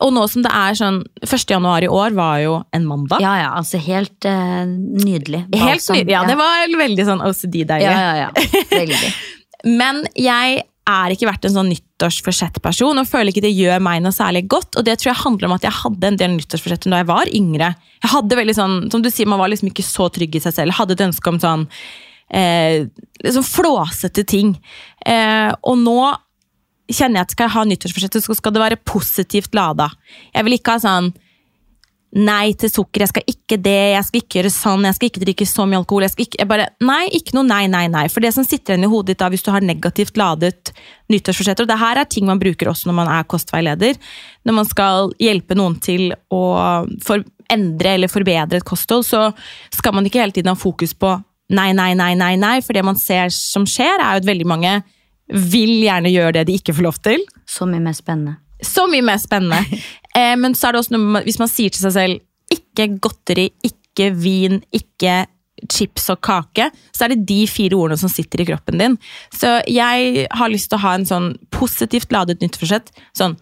Og nå som det er sånn 1. januar i år var jo en mandag. Ja, ja, altså helt uh, nydelig. Helt nydelig, ja, Det var veldig sånn OCD-deilig. Ja, ja, ja. Veldig. Men jeg er ikke vært en sånn nyttårsforsett-person og føler ikke det gjør meg noe særlig godt. Og det tror jeg handler om at jeg hadde en del nyttårsforsett da jeg var yngre. Jeg hadde veldig sånn, som du sier, Man var liksom ikke så trygg i seg selv. Hadde et ønske om sånn eh, liksom flåsete ting. Eh, og nå kjenner jeg at skal jeg ha nyttårsforsett, så skal det være positivt lada. Jeg vil ikke ha sånn nei til sukker, jeg skal ikke det, jeg skal ikke gjøre sånn, jeg skal ikke drikke så mye alkohol. Jeg skal ikke, jeg bare, nei, ikke noe nei, nei, nei. For det som sitter igjen i hodet ditt da, hvis du har negativt ladet nyttårsforsetter, og det her er ting man bruker også når man er kostveileder, når man skal hjelpe noen til å for, endre eller forbedre et kosthold, så skal man ikke hele tiden ha fokus på nei, nei, nei, nei, nei, for det man ser som skjer, er jo at veldig mange vil gjerne gjøre det de ikke får lov til. Så mye mer spennende. Så mye mer spennende. Eh, men så er det også noe hvis man sier til seg selv ikke godteri, ikke vin, ikke chips og kake, så er det de fire ordene som sitter i kroppen din. Så jeg har lyst til å ha en sånn positivt ladet nyttforsett. Sånn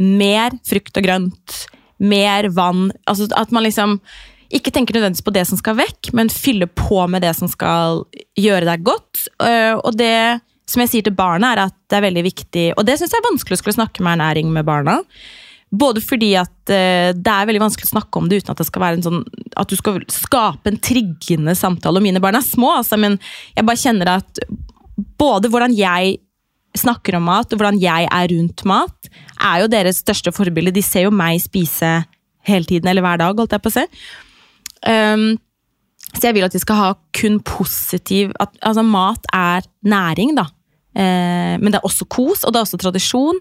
mer frukt og grønt, mer vann. Altså at man liksom ikke tenker nødvendigvis på det som skal vekk, men fyller på med det som skal gjøre deg godt. Eh, og det som jeg sier til barna, er at det er veldig viktig Og det syns jeg er vanskelig å skulle snakke med ernæring med barna. Både fordi at uh, det er veldig vanskelig å snakke om det uten at det skal være en sånn At du skal skape en triggende samtale. Og mine barn er små, altså, men jeg bare kjenner at både hvordan jeg snakker om mat, og hvordan jeg er rundt mat, er jo deres største forbilde. De ser jo meg spise hele tiden, eller hver dag, holdt jeg på å si. Um, så jeg vil at de skal ha kun positiv at, Altså, mat er næring, da. Eh, men det er også kos, og det er også tradisjon.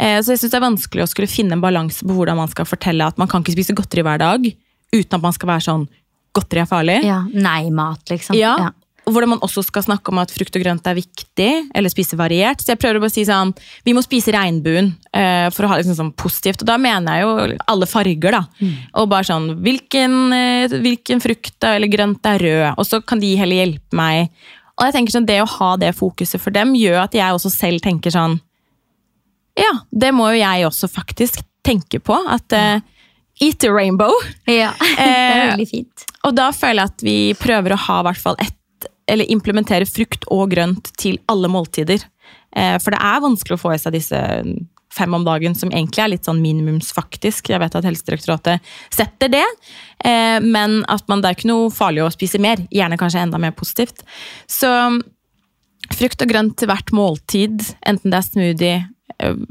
Eh, så jeg syns det er vanskelig å skulle finne en balanse på hvordan man skal fortelle at man kan ikke spise godteri hver dag uten at man skal være sånn godteri er farlig. Ja, Nei-mat, liksom. Ja, ja. Og hvordan man også skal snakke om at frukt og grønt er viktig, eller spise variert. Så jeg prøver å bare si sånn Vi må spise regnbuen uh, for å ha det liksom sånn positivt. Og da mener jeg jo alle farger, da. Mm. Og bare sånn hvilken, uh, hvilken frukt eller grønt er rød? Og så kan de heller hjelpe meg og jeg tenker sånn, Det å ha det fokuset for dem gjør at jeg også selv tenker sånn Ja, det må jo jeg også faktisk tenke på. At uh, Eat a rainbow. Ja, det er veldig fint. Uh, og da føler jeg at vi prøver å ha hvert fall ett Eller implementere frukt og grønt til alle måltider. Uh, for det er vanskelig å få i seg disse fem om dagen, som egentlig er litt sånn minimumsfaktisk. Jeg vet at Helsedirektoratet setter det, eh, men at man, det er ikke noe farlig å spise mer. Gjerne kanskje enda mer positivt. Så frukt og grønt til hvert måltid, enten det er smoothie, eh,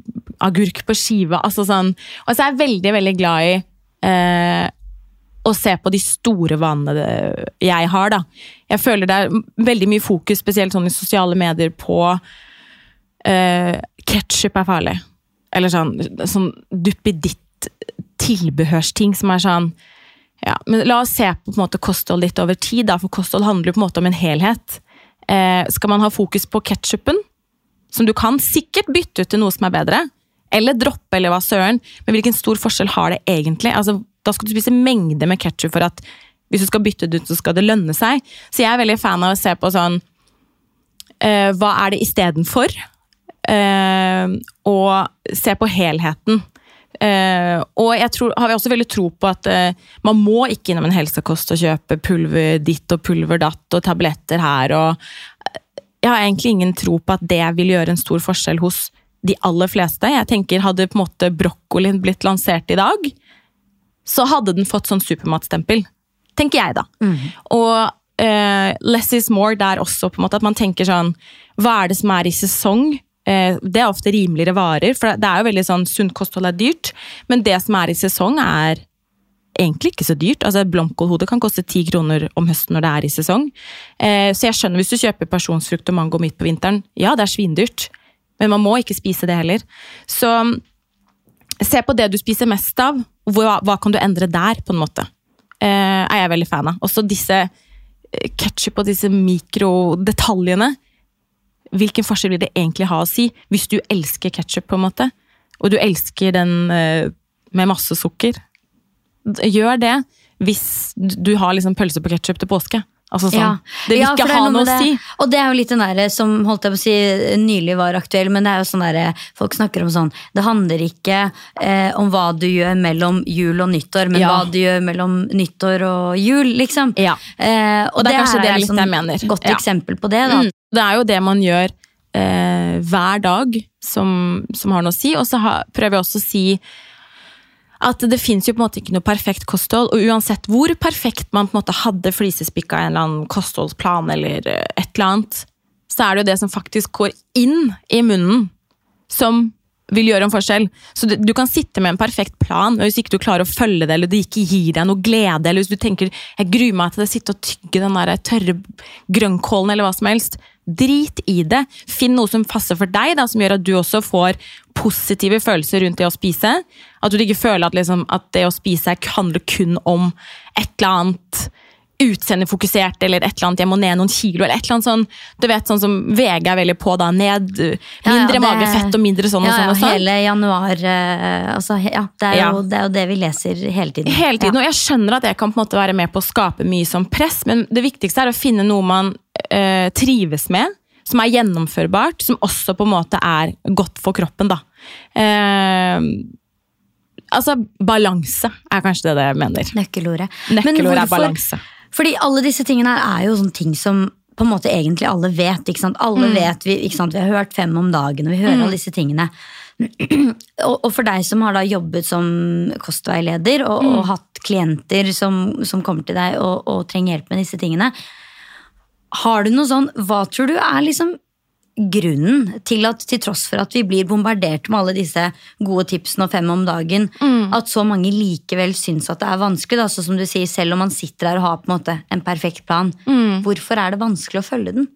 agurk på skive altså sånn. Og så er jeg veldig, veldig glad i eh, å se på de store vanene jeg har, da. Jeg føler det er veldig mye fokus, spesielt sånn i sosiale medier, på uh, Ketsjup er farlig. Eller sånn, sånn duppeditt-tilbehørsting som er sånn ja, men La oss se på, på måte, kosthold litt over tid, da, for kosthold handler på en måte om en helhet. Eh, skal man ha fokus på ketsjupen, som du kan sikkert bytte ut til noe som er bedre, eller droppe, eller hva søren, men hvilken stor forskjell har det egentlig? Altså, da skal du spise mengder med ketsjup for at hvis du skal bytte det ut, så skal det lønne seg. Så jeg er veldig fan av å se på sånn uh, Hva er det istedenfor? Uh, og se på helheten. Uh, og jeg tror, har også veldig tro på at uh, man må ikke innom en helsekost og kjøpe pulver ditt og pulver datt og tabletter her. Og jeg har egentlig ingen tro på at det vil gjøre en stor forskjell hos de aller fleste. Jeg tenker Hadde på en måte brokkolien blitt lansert i dag, så hadde den fått sånn supermatstempel. Tenker jeg, da. Mm. Og uh, less is more der også, på en måte. At man tenker sånn Hva er det som er i sesong? Eh, det er ofte rimeligere varer, for det er jo veldig sånn sunt kosthold er dyrt. Men det som er i sesong, er egentlig ikke så dyrt. Altså Blomkålhode kan koste ti kroner om høsten når det er i sesong. Eh, så jeg skjønner hvis du kjøper pasjonsfrukt og mango midt på vinteren. Ja, det er svindyrt. Men man må ikke spise det heller. Så se på det du spiser mest av. Hva, hva kan du endre der, på en måte? Eh, er jeg veldig fan av. Også disse eh, ketsjup og disse mikrodetaljene. Hvilken forskjell vil det egentlig ha å si, hvis du elsker ketsjup, på en måte? Og du elsker den eh, med masse sukker. Gjør det hvis du har liksom pølse på ketsjup til påske. Altså sånn, Ja. Det vil Ja, ikke er ha noe å si. Og det er jo litt den der som holdt jeg på å si nylig var aktuell, men det er jo sånn der, folk snakker om sånn Det handler ikke eh, om hva du gjør mellom jul og nyttår, men Ja. hva du gjør mellom nyttår og jul, liksom. Ja. Eh, og, Og det er kanskje det et litt sånn jeg mener. godt Ja. eksempel på det. da. Mm. Det er jo det man gjør eh, hver dag som, som har noe å si. Og så ha, prøver jeg også å si at det fins jo på en måte ikke noe perfekt kosthold. Og uansett hvor perfekt man på en måte hadde flisespikka en eller annen kostholdsplan, eller eh, et eller annet, så er det jo det som faktisk går inn i munnen, som vil gjøre en forskjell. Så du, kan sitte med en perfekt plan, og hvis ikke du klarer å følge det, eller det ikke gir deg noe glede, eller hvis du tenker jeg gruer meg til å sitte og tygge den der tørre grønnkålen, eller hva som helst, drit i det. Finn noe som passer for deg, da, som gjør at du også får positive følelser rundt det å spise. At du ikke føler at, liksom, at det å spise handler kun om et eller annet utseendefokusert, eller et eller annet 'jeg må ned noen kilo', eller et eller annet sånn Du vet, sånn som VG er veldig på, da. Ned Mindre Ja, ja, det- og mindre sånn og Ja, sånn og sånn. hele januar eh, altså, ja, det, er jo, det er jo det vi leser hele tiden. Hele tiden, og jeg skjønner at jeg kan på en måte være med på å skape mye som press, men det viktigste er å finne noe man øh, trives med, som er gjennomførbart, som også på en måte er godt for kroppen, da. Eh, altså, balanse er kanskje det jeg mener. Nøkkelordet. Nøkkelordet er balanse. Fordi alle disse tingene her er jo sånne ting som på en måte egentlig alle vet. ikke sant? Alle vet, vi, ikke sant? vi har hørt fem om dagen, og vi hører alle disse tingene. og, og for deg som har da jobbet som kostveileder og, og hatt klienter som, som kommer til deg og, og trenger hjelp med disse tingene, har du noe sånn Hva tror du er liksom grunnen til at til tross for at vi blir bombardert med alle disse gode tipsene og fem om dagen, at så mange likevel syns at det er vanskelig, da, som du sier, selv om man sitter her og har på en måte en perfekt plan. Hvorfor er det vanskelig å følge den?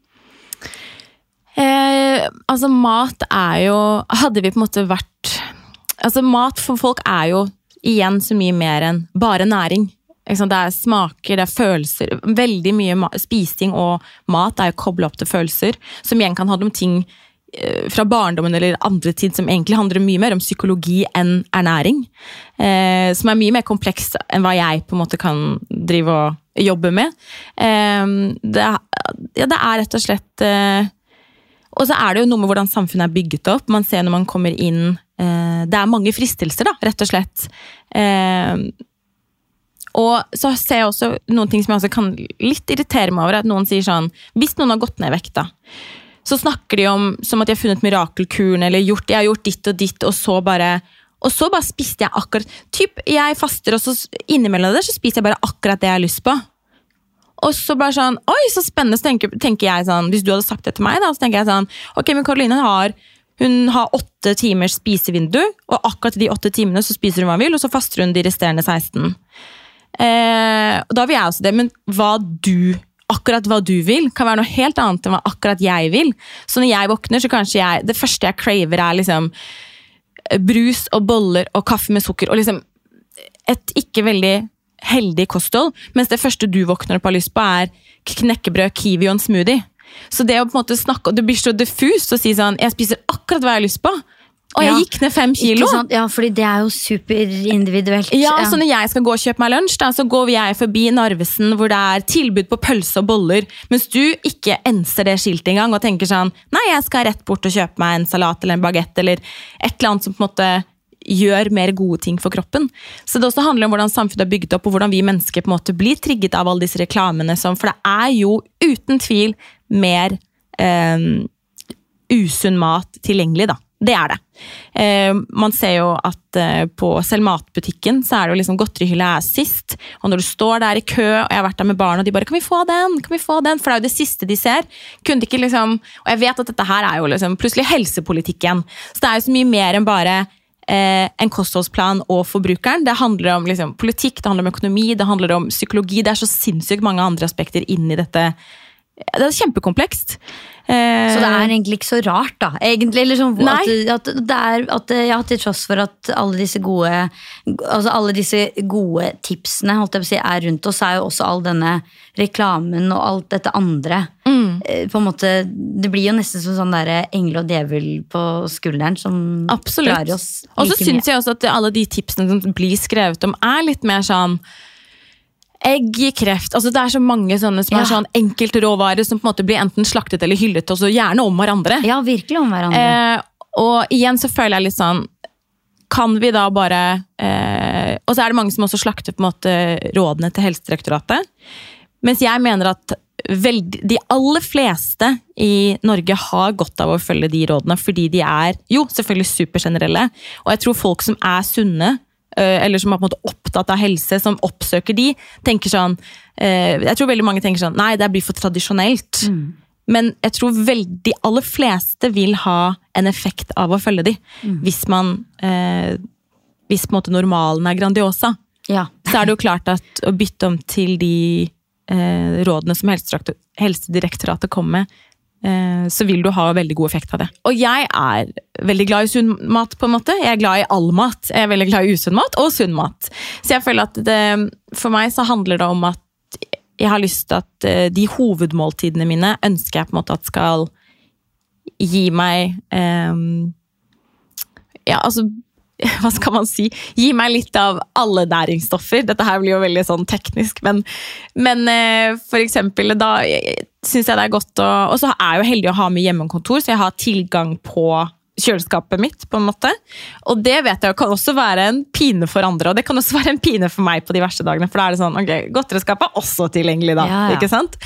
Eh, altså, mat er jo Hadde vi på en måte vært Altså, mat for folk er jo igjen så mye mer enn bare næring. Det er smaker, det er følelser. Veldig mye spising og mat er jo kobla opp til følelser, som igjen kan handle om ting eh, fra barndommen eller andre tid som egentlig handler mye mer om psykologi enn ernæring. Eh, som er mye mer kompleks enn hva jeg på en måte kan drive og jobbe med. Eh, det, ja, det er rett og slett eh, og så er det jo noe med hvordan samfunnet er bygget opp. Man ser når man kommer inn eh, Det er mange fristelser, da, rett og slett. Eh, og så ser jeg også noen ting som jeg også kan litt irritere meg over. At noen sier sånn Hvis noen har gått ned i vekta, så snakker de om som at de har funnet mirakelkuren, eller gjort, jeg har gjort ditt og ditt, og så bare og så bare spiste jeg akkurat typ, Jeg faster, og så innimellom det så spiser jeg bare akkurat det jeg har lyst på. Og så bare sånn, oi, så spennende, så tenker, tenker jeg sånn, hvis du hadde sagt det til meg, da, så tenker jeg sånn, ok, men Karoline har, hun har åtte timers spisevindu, og akkurat de åtte timene så spiser hun hva hun vil, og så faster hun de resterende 16. Eh, og da vil jeg også det, men hva du, akkurat hva du vil, kan være noe helt annet enn hva akkurat jeg vil. Så når jeg våkner, så kanskje jeg, det første jeg craver er liksom eh, brus og boller og kaffe med sukker, og liksom et ikke veldig heldig kosthold, mens det første du våkner opp og har lyst på, er knekkebrød, kiwi og en smoothie. Så det å på en måte snakke, det blir så diffust å si sånn Jeg spiser akkurat hva jeg har lyst på. Og jeg Ja. gikk ned fem kilo. Ja, fordi det er jo superindividuelt. Ja, så når jeg skal gå og kjøpe meg lunsj, da, så går jeg forbi Narvesen hvor det er tilbud på pølse og boller, mens du ikke enser det skiltet engang og tenker sånn Nei, jeg skal rett bort og kjøpe meg en salat eller en bagett eller et eller annet som på en måte gjør mer gode ting for kroppen. Så det også handler om hvordan samfunnet er bygget opp, og hvordan vi mennesker på en måte blir trigget av alle disse reklamene. Som, for det er jo uten tvil mer eh, usunn mat tilgjengelig, da. Det er det. Eh, man ser jo at eh, på selv matbutikken så er det jo liksom godterihylla er sist. Og når du står der i kø, og jeg har vært der med barn, og de bare 'Kan vi få den?' kan vi få den? For det er jo det siste de ser. Kunne ikke liksom, Og jeg vet at dette her er jo liksom plutselig helsepolitikken. Så det er jo så mye mer enn bare eh, en kostholdsplan og forbrukeren. Det handler om liksom, politikk, det handler om økonomi, det handler om psykologi. Det er så sinnssykt mange andre aspekter inn i dette Det er kjempekomplekst. Så det er egentlig ikke så rart, da. Egentlig, liksom, at, at, det er, at, ja, Til tross for at alle disse gode Altså alle disse gode tipsene si, er rundt oss, så er jo også all denne reklamen og alt dette andre mm. på en måte, Det blir jo nesten som sånn der engel og djevel på skulderen som Absolutt. drar oss like Og så syns jeg også at alle de tipsene som blir skrevet om, er litt mer sånn egg kreft. Altså, det er så mange sånne som ja. er sånn enkeltråvarer som på en måte blir enten slaktet eller hyllet, og så gjerne om hverandre. Ja, virkelig om hverandre. Eh, og igjen så føler jeg litt sånn Kan vi da bare eh, Og så er det mange som også slakter på en måte rådene til Helsedirektoratet. Mens jeg mener at veld, de aller fleste i Norge har godt av å følge de rådene, fordi de er jo selvfølgelig supergenerelle. Og jeg tror folk som er sunne, eller som er på en måte opptatt av helse, som oppsøker de, tenker sånn eh, Jeg tror veldig mange tenker sånn Nei, det blir for tradisjonelt. Mm. Men jeg tror veldig, de aller fleste vil ha en effekt av å følge de. Mm. Hvis man eh, Hvis på en måte normalen er Grandiosa. Ja. så er det jo klart at å bytte om til de eh, rådene som Helsedirektoratet kommer med, Eh, så vil du ha veldig god effekt av det. Og jeg er veldig glad i sunn mat, på en måte. Jeg er glad i all mat. Jeg er veldig glad i usunn mat og sunn mat. Så jeg føler at det, for meg så handler det om at jeg har lyst til at eh, de hovedmåltidene mine ønsker jeg på en måte at skal gi meg um, Ja, altså hva skal man si, gi meg litt av alle næringsstoffer. Dette her blir jo veldig sånn teknisk, men, men eh, for eksempel da syns jeg det er godt å Og så er jeg jo heldig å ha med hjemmekontor, så jeg har tilgang på kjøleskapet mitt. på en måte. Og det vet jeg kan også være en pine for andre, og det kan også være en pine for meg på de verste dagene. For da er det sånn, ok, godteriskapet er også tilgjengelig, da. Ja, ja. ikke sant?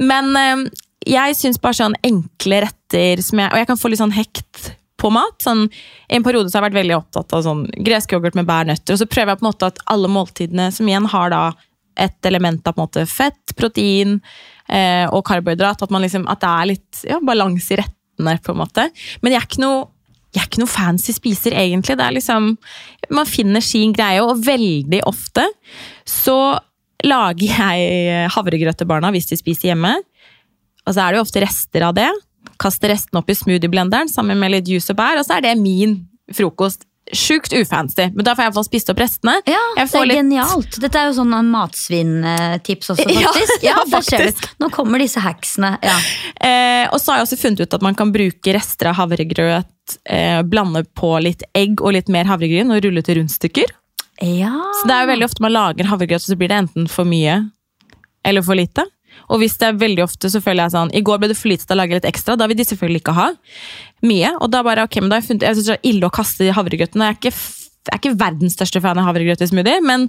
Men øh, jeg syns bare sånn enkle retter som jeg, Og jeg kan få litt sånn hekt på mat. Sånn, en periode så har jeg vært veldig opptatt av sånn gresk yoghurt med bærnøtter. Og så prøver jeg på en måte at alle måltidene som igjen har da et element av på en måte fett, protein eh, og karbohydrat. At, liksom, at, det er litt ja, balanse i rettene, på en måte. Men jeg er ikke noe jeg er ikke noe fancy spiser, egentlig. Det er liksom, Man finner sin greie, og veldig ofte så lager jeg havregrøt til barna hvis de spiser hjemme. Og så er det jo ofte rester av det kaste restene opp i smoothieblenderen sammen med litt juice og bær, og så er det min frokost. Sjukt ufancy, men da får jeg iallfall spist opp restene. Ja, Det er litt... genialt. Dette er jo sånn matsvinntips også, faktisk. Ja, ja, faktisk. Nå kommer disse hacksene. Ja. Eh, og så har jeg også funnet ut at man kan bruke rester av havregrøt, eh, blande på litt egg og litt mer havregryn og rulle til rundstykker. Ja. Så det er jo veldig ofte man lager havregrøt, så blir det enten for mye eller for lite. Og hvis det er veldig ofte så føler jeg sånn I går ble det for lite til å lage litt ekstra. Da vil de selvfølgelig ikke ha mye. Og da bare, ok, men da har jeg funnet Jeg synes det er ille å kaste havregrøten. Jeg er ikke, jeg er ikke verdens største fan av havregrøt i smoothie, men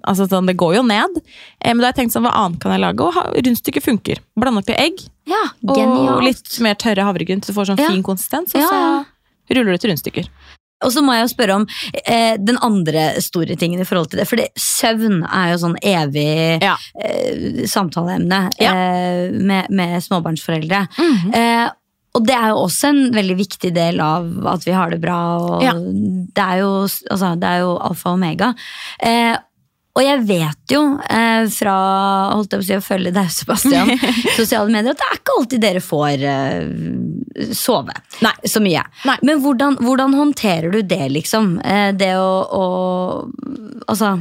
altså, sånn, det går jo ned. Eh, men da har jeg tenkt sånn, hva annet kan jeg lage? Og rundstykket funker. Blande oppi egg ja, og litt mer tørre havregryn, så du får sånn ja. fin konsistens. Og så ruller du til rundstykker. Og så må jeg jo spørre om eh, den andre store tingen i forhold til det. For søvn er jo sånn evig ja. eh, samtaleemne ja. eh, med, med, småbarnsforeldre. Mm -hmm. og det er jo også en veldig viktig del av at vi har det bra. Og ja. det, er jo, altså, det er jo alfa og omega. Eh, og jeg vet jo eh, fra holdt jeg på å si, å følge deg, Sebastian, sosiale medier, at det er ikke alltid dere får eh, sove Nei. så mye. Nei. Men hvordan, hvordan, håndterer du det, liksom? Eh, det å, å Altså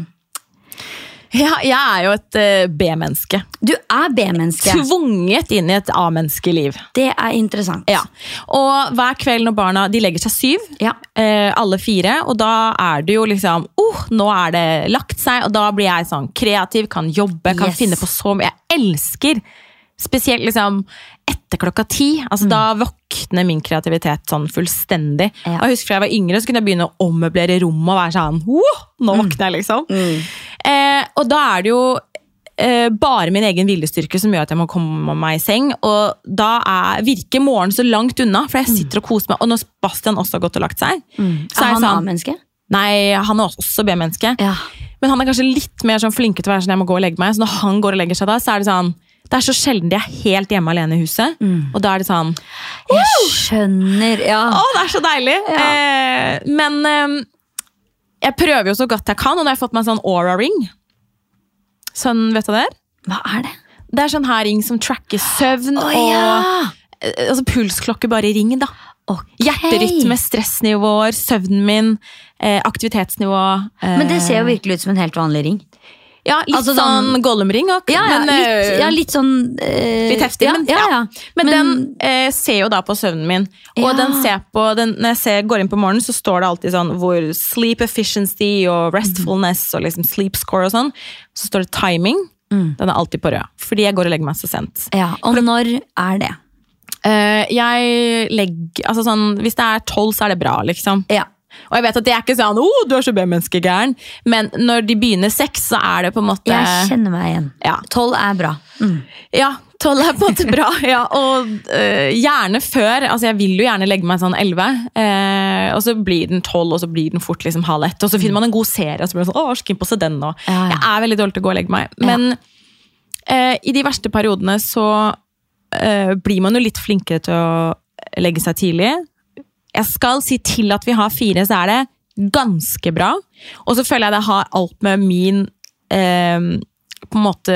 ja, jeg er jo et uh, B-menneske. Du er B-menneske. Tvunget inn i et A-menneskeliv. Det er interessant. Ja. Og hver kveld når barna de legger seg syv, ja. uh, alle fire, og da er det jo liksom oh, Nå er det lagt seg, og da blir jeg sånn kreativ, kan jobbe, kan yes. finne på så mye. Jeg elsker Spesielt liksom etter klokka ti. Altså, mm. Da våkner min kreativitet sånn fullstendig. Ja. Jeg husker Da jeg var yngre, så kunne jeg begynne å ommøblere rommet og være sånn Nå mm. våkner jeg, liksom. Mm. Eh, og da er det jo eh, bare min egen viljestyrke som gjør at jeg må komme meg i seng. Og da er, virker morgenen så langt unna, for jeg sitter og koser meg. Og når Bastian også har gått og lagt seg mm. Er, er han sånn, A-menneske? Nei, han er også B-menneske. Ja. Men han er kanskje litt mer sånn flinke til å være sånn jeg må gå og legge meg. Så når han går og legger seg da, så er det sånn det er så sjelden de er helt hjemme alene i huset. Mm. Og da er det sånn Jeg skjønner, ja. Å, det er så deilig! Ja. Eh, men eh, jeg prøver jo så godt jeg kan, og nå har jeg fått meg en sånn Aura-ring. Sånn, vet du det er? Hva er det? Det er sånn her ring som tracker søvn oh, ja. og altså pulsklokke bare i ring, da. Okay. Hjerterytme, stressnivåer, søvnen min, eh, aktivitetsnivå. Eh, Men det ser jo virkelig ut som en helt vanlig ring. Ja, litt altså sånn sånn- Gollum-ring. Ja, ja, men, litt, eh, ja, litt sånn eh, Litt heftig, ja, men- ja. Men, Men- den eh, ser jo da på søvnen min. Og den ser på, den, når jeg ser, går inn på morgenen, så står det alltid sånn hvor sleep efficiency og restfulness og liksom sleep score og sånn. Så står det timing. Mm. Den er alltid på rød. Fordi jeg går og legger meg så sent. Ja, og når er det? Eh, jeg legger Altså sånn, hvis det er tolv, så er det bra, liksom. Ja. Og jeg vet at det er ikke sånn 'Å, du er så B-menneskegæren', men når de begynner seks, så er det på en måte Jeg kjenner meg igjen. Ja. Tolv er bra. Mm. Ja, tolv er på en måte bra. Ja, og uh, gjerne før. altså Jeg vil jo gjerne legge meg sånn elleve. uh, og så blir den tolv, og så blir den fort liksom halv ett. Og så finner man en god serie, og så blir det sånn, å, så keen på å se den nå. Ja. Jeg er veldig dårlig til å gå og legge meg. Men uh, i de verste periodene så blir man jo litt flinkere til å legge seg tidlig. Jeg skal si til at vi har fire, så er det ganske bra. Og så føler jeg det har alt med min eh, på en måte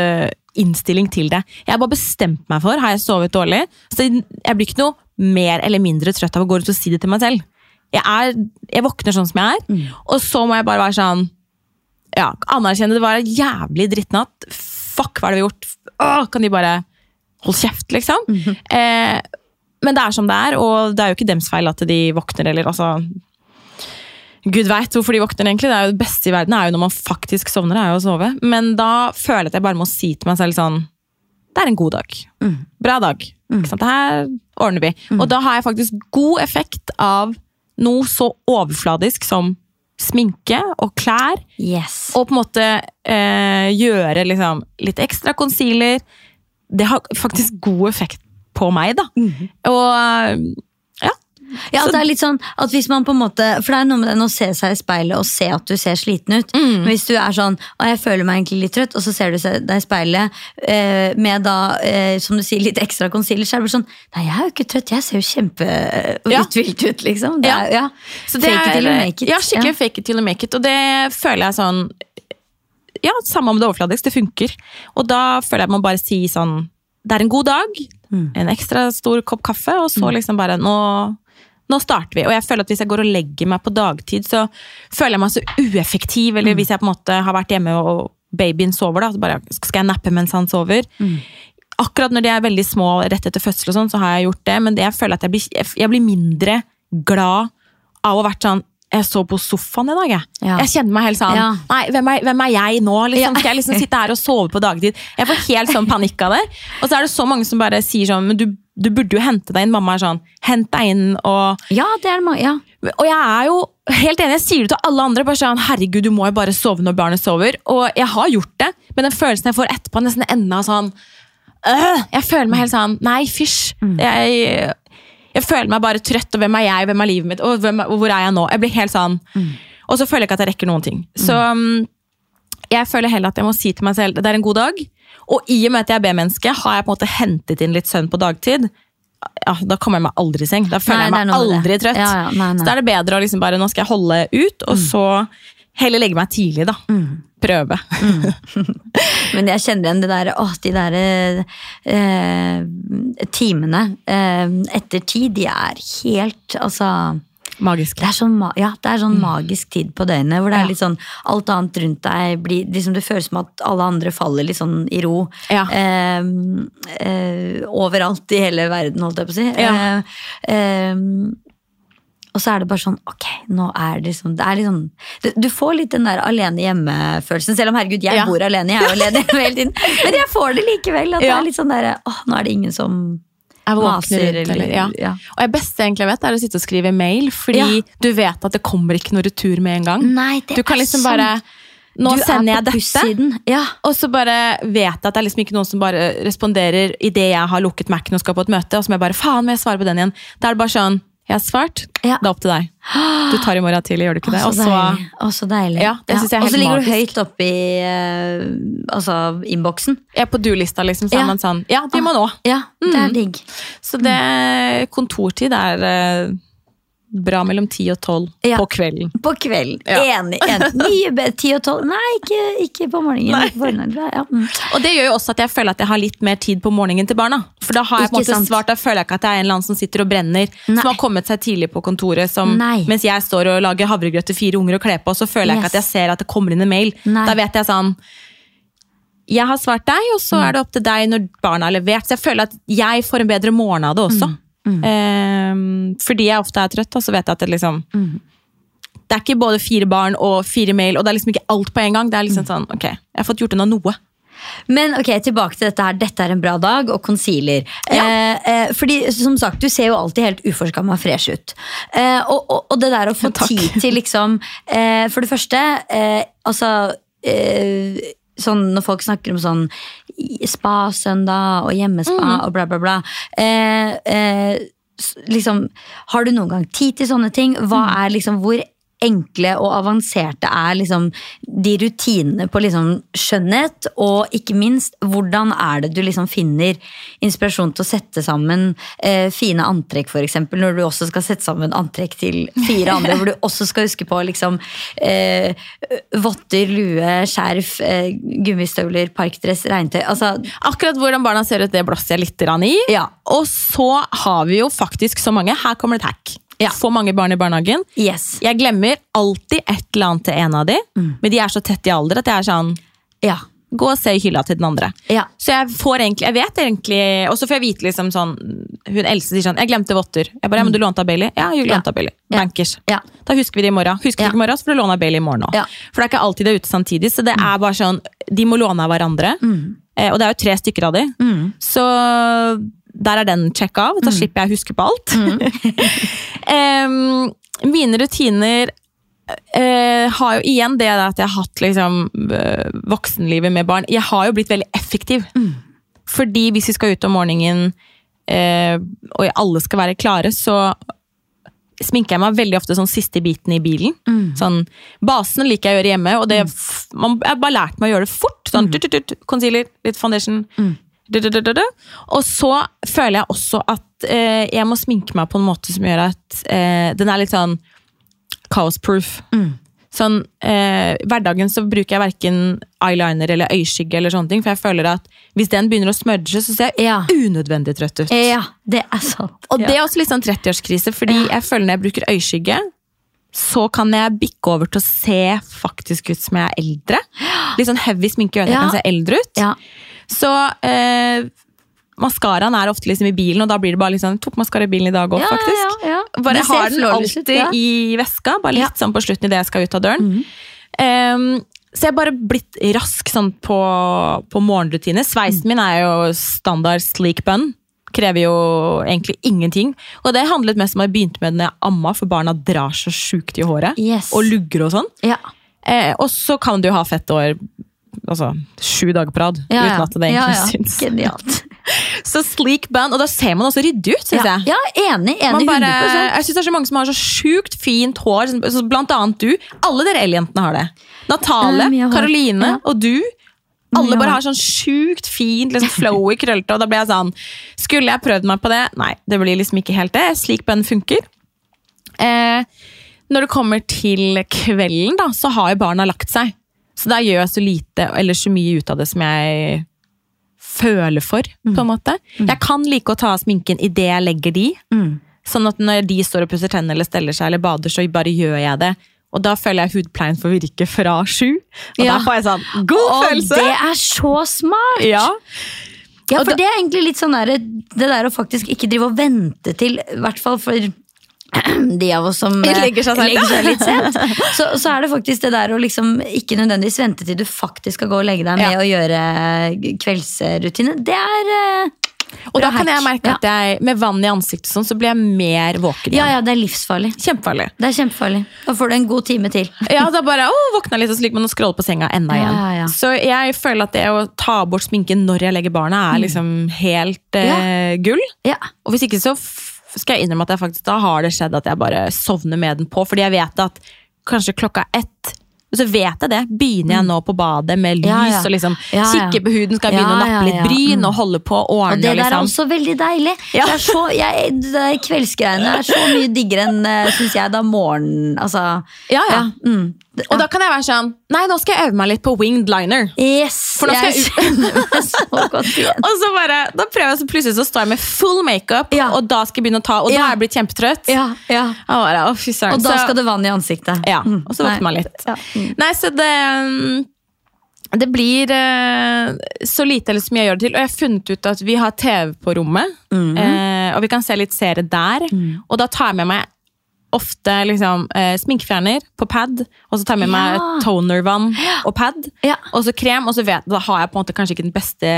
innstilling til det. Jeg har bare bestemt meg for, har jeg sovet dårlig? Så jeg blir ikke noe mer eller mindre trøtt av å gå ut og si det til meg selv. Jeg, er, jeg våkner sånn som jeg er, og så må jeg bare være sånn ja, anerkjenne det var en jævlig drittnatt. Fuck, hva er det vi har gjort? Åh, kan de bare holde kjeft, liksom? eh, men det er som det er, og det er jo ikke dems feil at de våkner, eller altså Gud veit hvorfor de våkner, egentlig. Det er jo det beste i verden er jo når man faktisk sovner, er jo å sove. Men da føler jeg at jeg bare må si til meg selv sånn Det er en god dag. Bra dag. Ikke sant? Det her ordner vi. Og da har jeg faktisk god effekt av noe så overfladisk som sminke og klær. Yes. Og på en måte eh, gjøre liksom, litt ekstra concealer. Det har faktisk god effekt på meg, da. Og ja. Ja, Så- det er litt sånn at hvis man på en måte For det er noe med den å se seg i speilet og se at du ser sliten ut. Mm. Men hvis du er sånn og jeg føler meg egentlig litt trøtt, og så ser du deg i speilet eh, med da, eh, som du sier, litt ekstra concealer, så er det sånn Nei, jeg er jo ikke trøtt, jeg ser jo Ja. kjempeuthvilt ut, liksom. Det Ja. er, ja. Så det Fake it till you make it. Ja, skikkelig fake it till you make it. Og det føler jeg sånn Ja, samme om det er overfladisk, det funker. Og da føler jeg at man bare sier sånn Det er en god dag, Mm. en ekstra stor kopp kaffe, og så liksom bare Nå, nå starter vi. Og jeg føler at hvis jeg går og legger meg på dagtid, så føler jeg meg så ueffektiv. Eller hvis jeg på en måte har vært hjemme og babyen sover, da, så bare skal jeg nappe mens han sover. Akkurat når de er veldig små rett etter fødsel, og sånn, så har jeg gjort det, men det jeg føler at jeg blir, jeg blir mindre glad av å ha vært sånn jeg så på sofaen i dag, jeg. Ja. Jeg kjenner meg helt sånn Ja. Nei, hvem er, hvem er jeg nå? Liksom? Skal jeg liksom sitte her og sove på dagtid? Jeg får helt sånn panikk av det. Og så er det så mange som bare sier sånn Men du, du burde jo hente deg inn. Mamma er sånn Hent deg inn og Ja, det er det. Ja. og jeg er jo helt enig, jeg sier det til alle andre. bare sånn, herregud, du må jo bare sove når barnet sover. Og jeg har gjort det, men den følelsen jeg får etterpå, er nesten enda sånn øh, Jeg føler meg helt sånn Nei, fysj. Jeg, jeg føler meg bare trøtt, og hvem er jeg, hvem er livet mitt, og, hvem, hvor er jeg nå? Jeg blir helt sånn Og så føler jeg ikke at jeg rekker noen ting. Så mm, jeg føler heller at jeg må si til meg selv det er en god dag. Og i og med at jeg er B-menneske, har jeg på en måte hentet inn litt søvn på dagtid. Ja, Da kommer jeg meg aldri i seng. Da føler Nei, jeg meg det. aldri trøtt. Ja, ja, nei, nei. Så da er det bedre å liksom bare nå skal jeg holde ut, og så heller legge meg tidlig, da. Prøve. Men jeg kjenner igjen det der, åh, de der eh, timene eh, etter tid, de er helt Altså Magisk. det er sånn, ja, det er sånn magisk tid på døgnet hvor det er litt sånn alt annet rundt deg blir liksom Det føles som at alle andre faller litt sånn i ro. Ja. Eh, eh, overalt i hele verden, holdt jeg på å si. Ja. Eh, eh, og så er det bare sånn, ok, nå er det liksom, det er liksom du, du får litt den der alene hjemme-følelsen, selv om herregud, jeg Ja. bor alene, jeg er jo alene hele tiden. Men jeg får det likevel, at det er litt sånn der, åh, nå er det ingen som Jeg maser, rundt, eller, eller, ja. ja. Og det beste jeg egentlig vet, er å sitte og skrive mail, fordi Ja. du vet at det kommer ikke noe retur med en gang. Nei, det Du kan liksom sant. bare Nå Du sender er jeg dette. Ja. Og så bare vet jeg at det er liksom ikke noen som bare responderer idet jeg har lukket Mac-en og skal på et møte. Og så må jeg bare faen, må jeg svare på den igjen? Da er det bare sånn Jeg har svart. Ja. Det er opp til deg. Du tar i morgen tidlig, gjør du ikke det? Også, Og så så deilig. Også deilig. Ja, det synes jeg er Og så helt ligger du høyt oppe i uh, altså, innboksen. Ja, på du-lista, liksom. Så Ja. man sånn Ja, de må nå. Ja, det er Mm. digg. Så det kontortid er eh, bra mellom ti og tolv Ja. på kvelden. På kvelden. Ja. Enig. enig. Mye bedre. Ti og tolv. Nei, ikke, ikke på morgenen. På formiddagen. Ja. mm. Og det gjør jo også at jeg føler at jeg har litt mer tid på morgenen til barna. For da har jeg på en måte sant. svart, da føler jeg ikke at det er en eller annen som sitter og brenner, Nei. som har kommet seg tidlig på kontoret, som, mens jeg står og lager havregrøt til fire unger og kler på, så føler jeg ikke at jeg ser at det kommer inn en mail. Nei. Da vet jeg sånn Jeg har svart deg, og Mm. så er det opp til deg når barna har levert. Så jeg føler at jeg får en bedre morgen av det også. Mm. Ehm, fordi jeg ofte er trøtt, og så vet jeg at det liksom Mm. Det er ikke både fire barn og fire mail, og det er liksom ikke alt på en gang. Det er Mm. liksom sånn, ok, jeg har fått gjort unna noe. Men ok, tilbake til dette her. Dette er en bra dag, og concealer. Ja. Eh, eh, fordi som sagt, du ser jo alltid helt uforskamma fresh ut. Eh, og, og, og det der å få ja, tid til liksom eh, For det første, eh, altså eh, Sånn når folk snakker om sånn spa-søndag og hjemmespa og bla, bla, bla. Eh, eh, liksom, har du noen gang tid til sånne ting? Hva er liksom, hvor enkle og avanserte er liksom de rutinene på liksom skjønnhet? Og ikke minst, hvordan er det du liksom finner inspirasjon til å sette sammen eh, fine antrekk, for eksempel, når du også skal sette sammen antrekk til fire andre, hvor du også skal huske på liksom eh, votter, lue, skjerf, eh, gummistøvler, parkdress, regntøy. Altså, Akkurat hvordan barna ser ut, det blåser jeg litt i. ja. Og så har vi jo faktisk så mange. Her kommer det et hack. Ja. Få mange barn i barnehagen. Yes. Jeg glemmer alltid et eller annet til en av de, Mm. men de er så tett i alder at jeg er sånn Ja. Gå og se i hylla til den andre. Ja. Så jeg får egentlig, jeg vet egentlig Og så får jeg vite liksom sånn Hun eldste sier sånn 'Jeg glemte votter'. Jeg bare, ja, men du lånte av Bailey? Ja, jeg Mm. Lånte av Bailey. Bankers. Ja. Da husker vi det i morgen. Husker vi ikke i morgen, så får du låne av Bailey i morgen òg. Ja. For det er ikke alltid det er ute samtidig. Så det er bare sånn, de må låne av hverandre. Eh, og det er jo tre stykker av de. Mm. Så der er den sjekka av. Da slipper jeg å huske på alt. Em, mine rutiner uh, har jo igjen det at jeg har hatt liksom, uh, voksenlivet med barn. Jeg har jo blitt veldig effektiv. Fordi hvis vi skal ut om morgenen, uh, og alle skal være klare, så sminker jeg meg veldig ofte sånn siste biten i bilen. Sånn, basen liker jeg å gjøre hjemme, og det, f- man, jeg har bare lært meg å gjøre det fort. Sånn, tut, tut, tut, concealer, litt foundation. Du. Og så føler jeg også at eh, jeg må sminke meg på en måte som gjør at eh, den er litt sånn kaosproof. Mm. Sånn, eh, hverdagen så bruker jeg verken eyeliner eller øyeskygge, eller sånne ting, for jeg føler at hvis den begynner å smudge, så ser jeg Ja. unødvendig trøtt ut. Ja, det er sant. Og ja. det er også litt sånn 30-årskrise, fordi Ja. jeg føler når jeg bruker øyeskygge, så kan jeg bikke over til å se faktisk ut som jeg er eldre. Litt sånn heavy sminke gjør at jeg kan se eldre ut. Så eh, maskaraen er ofte liksom i bilen, og da blir det bare liksom Tok maskara i bilen i dag òg, Ja, faktisk. ja, ja. Bare har den alltid ut, i veska, bare litt sånn på slutten idet jeg skal ut av døren. Em, så jeg har bare blitt rask sånn på, på morgenrutine. Sveisen min er jo standard sleek bun. Krever jo egentlig ingenting. Og det handlet mest om at jeg begynte med den når jeg amma, for barna drar så sjukt i håret. Yes. Og lugger og sånn. Ja. Eh, og så kan du ha fett år altså, sju dager på rad Ja, uten at det egentlig ja, syns. Genialt. Så sleek bun, og da ser man også ryddig ut, syns Ja, jeg. ja, enig. Enig bare, 100 jeg synes det er så mange som har så sjukt fint hår, blant annet du. Alle dere L-jentene har det. Natale, Eh. Karoline Ja. og du. Alle bare har sånn sjukt fint, liksom flowy, krøllete, og da blir jeg sånn Skulle jeg prøvd meg på det? Nei, det blir liksom ikke helt det. Sleek bønn funker. Eh, når det kommer til kvelden, da, så har jo barna lagt seg. Så da gjør jeg så lite, eller så mye ut av det som jeg føler for, på en måte. Jeg kan like å ta av sminken idet jeg legger de. Mm. Sånn at når de står og pusser tennene eller steller seg eller bader, så bare gjør jeg det. Og da føler jeg hudpleien får virke fra sju. Og Ja. da får jeg sånn god Og følelse! det er så smart! Ja. Ja, for da- det er egentlig litt sånn der, det der å faktisk ikke drive og vente til, i hvert fall for de av oss som eh, Legger seg legger seg litt sent, så, så er det faktisk det der å liksom ikke nødvendigvis vente til du faktisk skal gå og legge deg med Ja. å gjøre kveldsrutine. Det er eh, Og da kan jeg merke at jeg, med vann i ansiktet sånn, så blir jeg mer våken Ja, ja, det er livsfarlig. Kjempefarlig. Det er kjempefarlig. Da får du en god time til. Ja, da bare å, våkna litt, og så ligger man og scroller på senga enda igjen. ja, ja. Så jeg føler at det å ta bort sminken når jeg legger barna, er liksom helt eh, gull. Og hvis ikke så skal jeg innrømme at jeg faktisk, da har det skjedd at jeg bare sovner med den på, fordi jeg vet at kanskje klokka ett så vet jeg det. Begynner jeg nå på badet med lys Ja, ja. og liksom Ja, kikke på huden, skal jeg begynne å Ja, ja, nappe litt bryn Mm. og holde på å ordne Og det der er liksom. også veldig deilig. Ja. Det er så, jeg, det kveldsgreiene er så mye diggere enn, uh, syns jeg, da morgenen Altså. Ja, ja. mm. Og da kan jeg være sånn Nei, nå skal jeg øve meg litt på winged liner. Yes! For nå skal jeg jeg så godt igjen. Og så bare, da prøver jeg, så plutselig så står jeg med full makeup, Ja. og da skal jeg begynne å ta Og da Ja. er jeg blitt kjempetrøtt. Ja, ja. Og, bare, fy. Og da Så- skal det vann i ansiktet. Ja, Mm. og så våkner man litt. Ja. Mm. Nei, så det mm, Det blir eh, så lite eller så mye jeg gjør det til. Og jeg har funnet ut at vi har TV på rommet, mm. eh, og vi kan se litt serie der. Og da tar jeg med meg ofte liksom, eh, sminkefjerner på pad, og så tar jeg med meg Ja. tonervann og pad. Ja. Og så krem, og så vet, da har jeg på en måte kanskje ikke den beste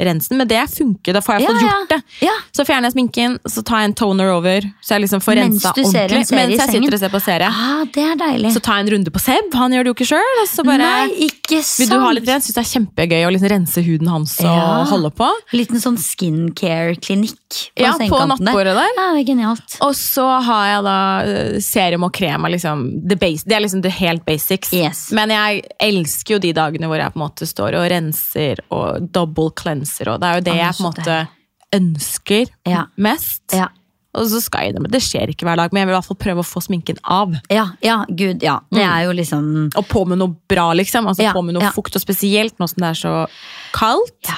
rensen, men det funker. Da får jeg Ja, fått gjort det. Ja. Så fjerner jeg sminken, så tar jeg en toner over, så jeg liksom får rensa du ser en ordentlig. serie Mens jeg sitter og ser på serie. Ah, det er deilig. Så ta en runde på Seb, han gjør det jo ikke sjøl. Så bare Nei, ikke sant. vil du ha litt rens? syns det er kjempegøy å liksom rense huden hans og Ja. holde på. Liten sånn skincare-klinikk på Ja, på nattbordet der. Ja, det er genialt. Og så har jeg da eh, serum og krem. Liksom, the base, det er liksom the helt basics. Yes. Men jeg elsker jo de dagene hvor jeg på en måte står og renser og double cleanser. Og det er jo det jeg på en måte ønsker Ja. mest. Ja. Og så skal jeg innrømme, Det skjer ikke hver dag, men jeg vil i hvert fall prøve å få sminken av. Ja, ja, gud, ja. Det er jo liksom Og på med noe bra, liksom. Altså Ja, på med noe ja. fukt, og spesielt nå som det er så kaldt. Ja.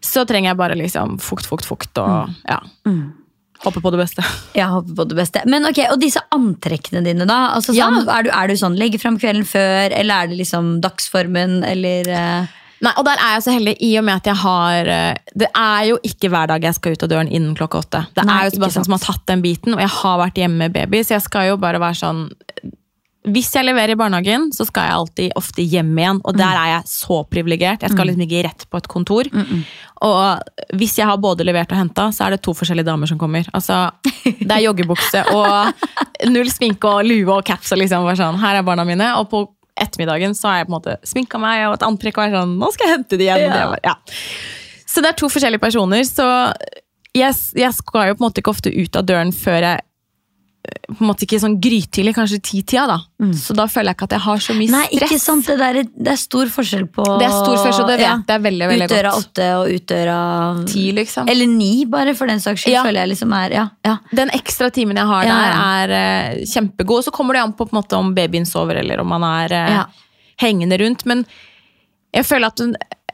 Så trenger jeg bare liksom fukt, fukt, fukt, og ja. Mm. Håper på det beste. Ja, håper på det beste. Men ok, Og disse antrekkene dine, da? Altså, Ja. sånn, er, du, er du sånn legge fram kvelden før, eller er det liksom dagsformen, eller eh, Nei, og der er jeg så heldig i og med at jeg har eh, Det er jo ikke hver dag jeg skal ut av døren innen klokka åtte. Det Nei, er jo Sebastian som har tatt den biten, og jeg har vært hjemme med baby, så jeg skal jo bare være sånn hvis jeg leverer i barnehagen, så skal jeg alltid ofte hjem igjen. Og der er jeg så privilegert. Jeg skal liksom ikke rett på et kontor. Og hvis jeg har både levert og henta, så er det to forskjellige damer som kommer. Altså, Det er joggebukse og null sminke og lue og caps. Og liksom bare sånn, her er barna mine. Og på ettermiddagen så har jeg på en måte sminka meg og et antrekk og er sånn, nå skal jeg hente de igjen. Ja. Det Ja. Så det er to forskjellige personer. Så jeg, jeg skal jo på en måte ikke ofte ut av døren før jeg på en måte ikke sånn grytidlig, kanskje ti-tida. da. Så da føler jeg ikke at jeg har så mye stress. Nei, ikke sant. Det, der, det er stor forskjell på Det er stor forskjell, det vet Ja. jeg veldig veldig Utdøra godt. åtte og utdøra Ti, liksom. Eller ni, bare for den saks skyld. Ja. føler jeg liksom er ja, ja. Den ekstra timen jeg har der, er uh, kjempegod. Og så kommer det an på, på måte, om babyen sover, eller om man er uh, Ja. hengende rundt. Men jeg føler at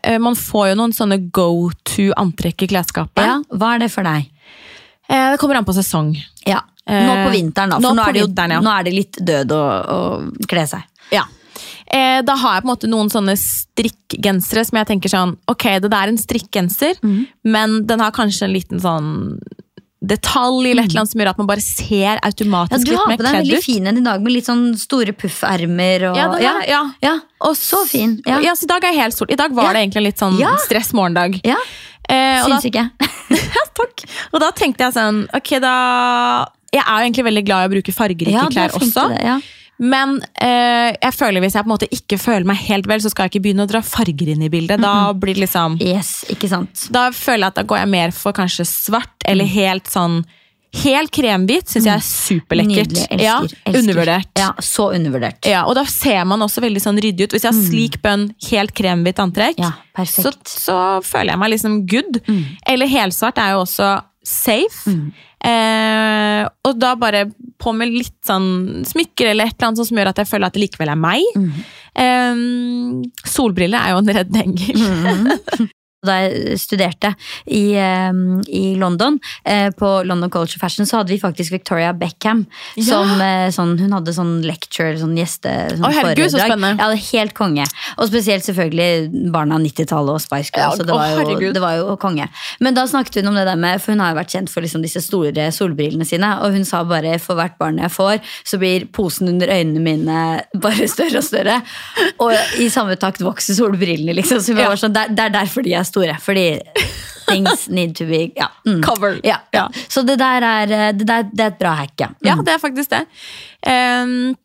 eh, man får jo noen sånne go to antrekk i klesskapet. ja. Hva er det for deg? Eh, det kommer an på sesong. Ja. Nå på vinteren, da. For nå, nå, er det jo vinteren, ja. nå er det litt død å, å kle seg. Ja. Eh, da har jeg på en måte noen sånne strikkgensere som jeg tenker sånn Ok, det der er en strikkgenser, mm. men den har kanskje en liten sånn detalj eller et eller annet som gjør at man bare ser Ja, automatisk du litt har mer på deg en kledd veldig ut. fin en i dag med litt sånn store puffermer. Og, Ja, den er- ja. ja. Og Så fin. Ja. Så I dag er jeg helt sort. I dag var det egentlig en litt sånn Ja. stress morgendag. ja. Eh, Syns ikke. takk. og da tenkte jeg sånn Ok, da Jeg er jo egentlig veldig glad i å bruke fargerike du er klær også. det, ja. Men eh, jeg føler hvis jeg på en måte ikke føler meg helt vel, så skal jeg ikke begynne å dra farger inn i bildet. Da blir det liksom Yes, ikke sant. Da føler jeg at da går jeg mer for kanskje svart, eller helt sånn Helt kremhvit syns jeg er superlekkert. Nydelig. Elsker. ja, elsker. Undervurdert. Ja, så undervurdert. Ja, og da ser man også veldig sånn ryddig ut. Hvis jeg har slik bønn, helt kremhvitt antrekk, Ja, så, så føler jeg meg liksom good. Eller helsvart er jo også safe. Mm. Eh, og da bare på med litt sånn smykker eller et eller annet som gjør at jeg føler at det likevel er meg. Mm. Eh, solbriller er jo en redd engel. Da jeg studerte i, eh, i London, eh, på London College of Fashion, så hadde vi faktisk Victoria Beckham. Ja. Som, eh, sånn, hun hadde sånn lecture, sånn gjeste... Sånn Å, herregud, så spennende. Ja, helt konge. Og spesielt selvfølgelig barna av 90-tallet og Spice Girls. så det, var jo, det var jo konge. Men da snakket hun om det der med, for hun har jo vært kjent for liksom disse store solbrillene sine, og hun sa bare for hvert barn jeg får, så blir posen under øynene mine bare større og større. Og i samme takt vokser solbrillene, liksom. Så hun Ja. var sånn, det, det er derfor de er store. Fordi things need to be ja. mm. Covered. Ja. Ja. Så det der er, det der, det er et bra hack, ja. Ja, Mm. det er faktisk det. Um,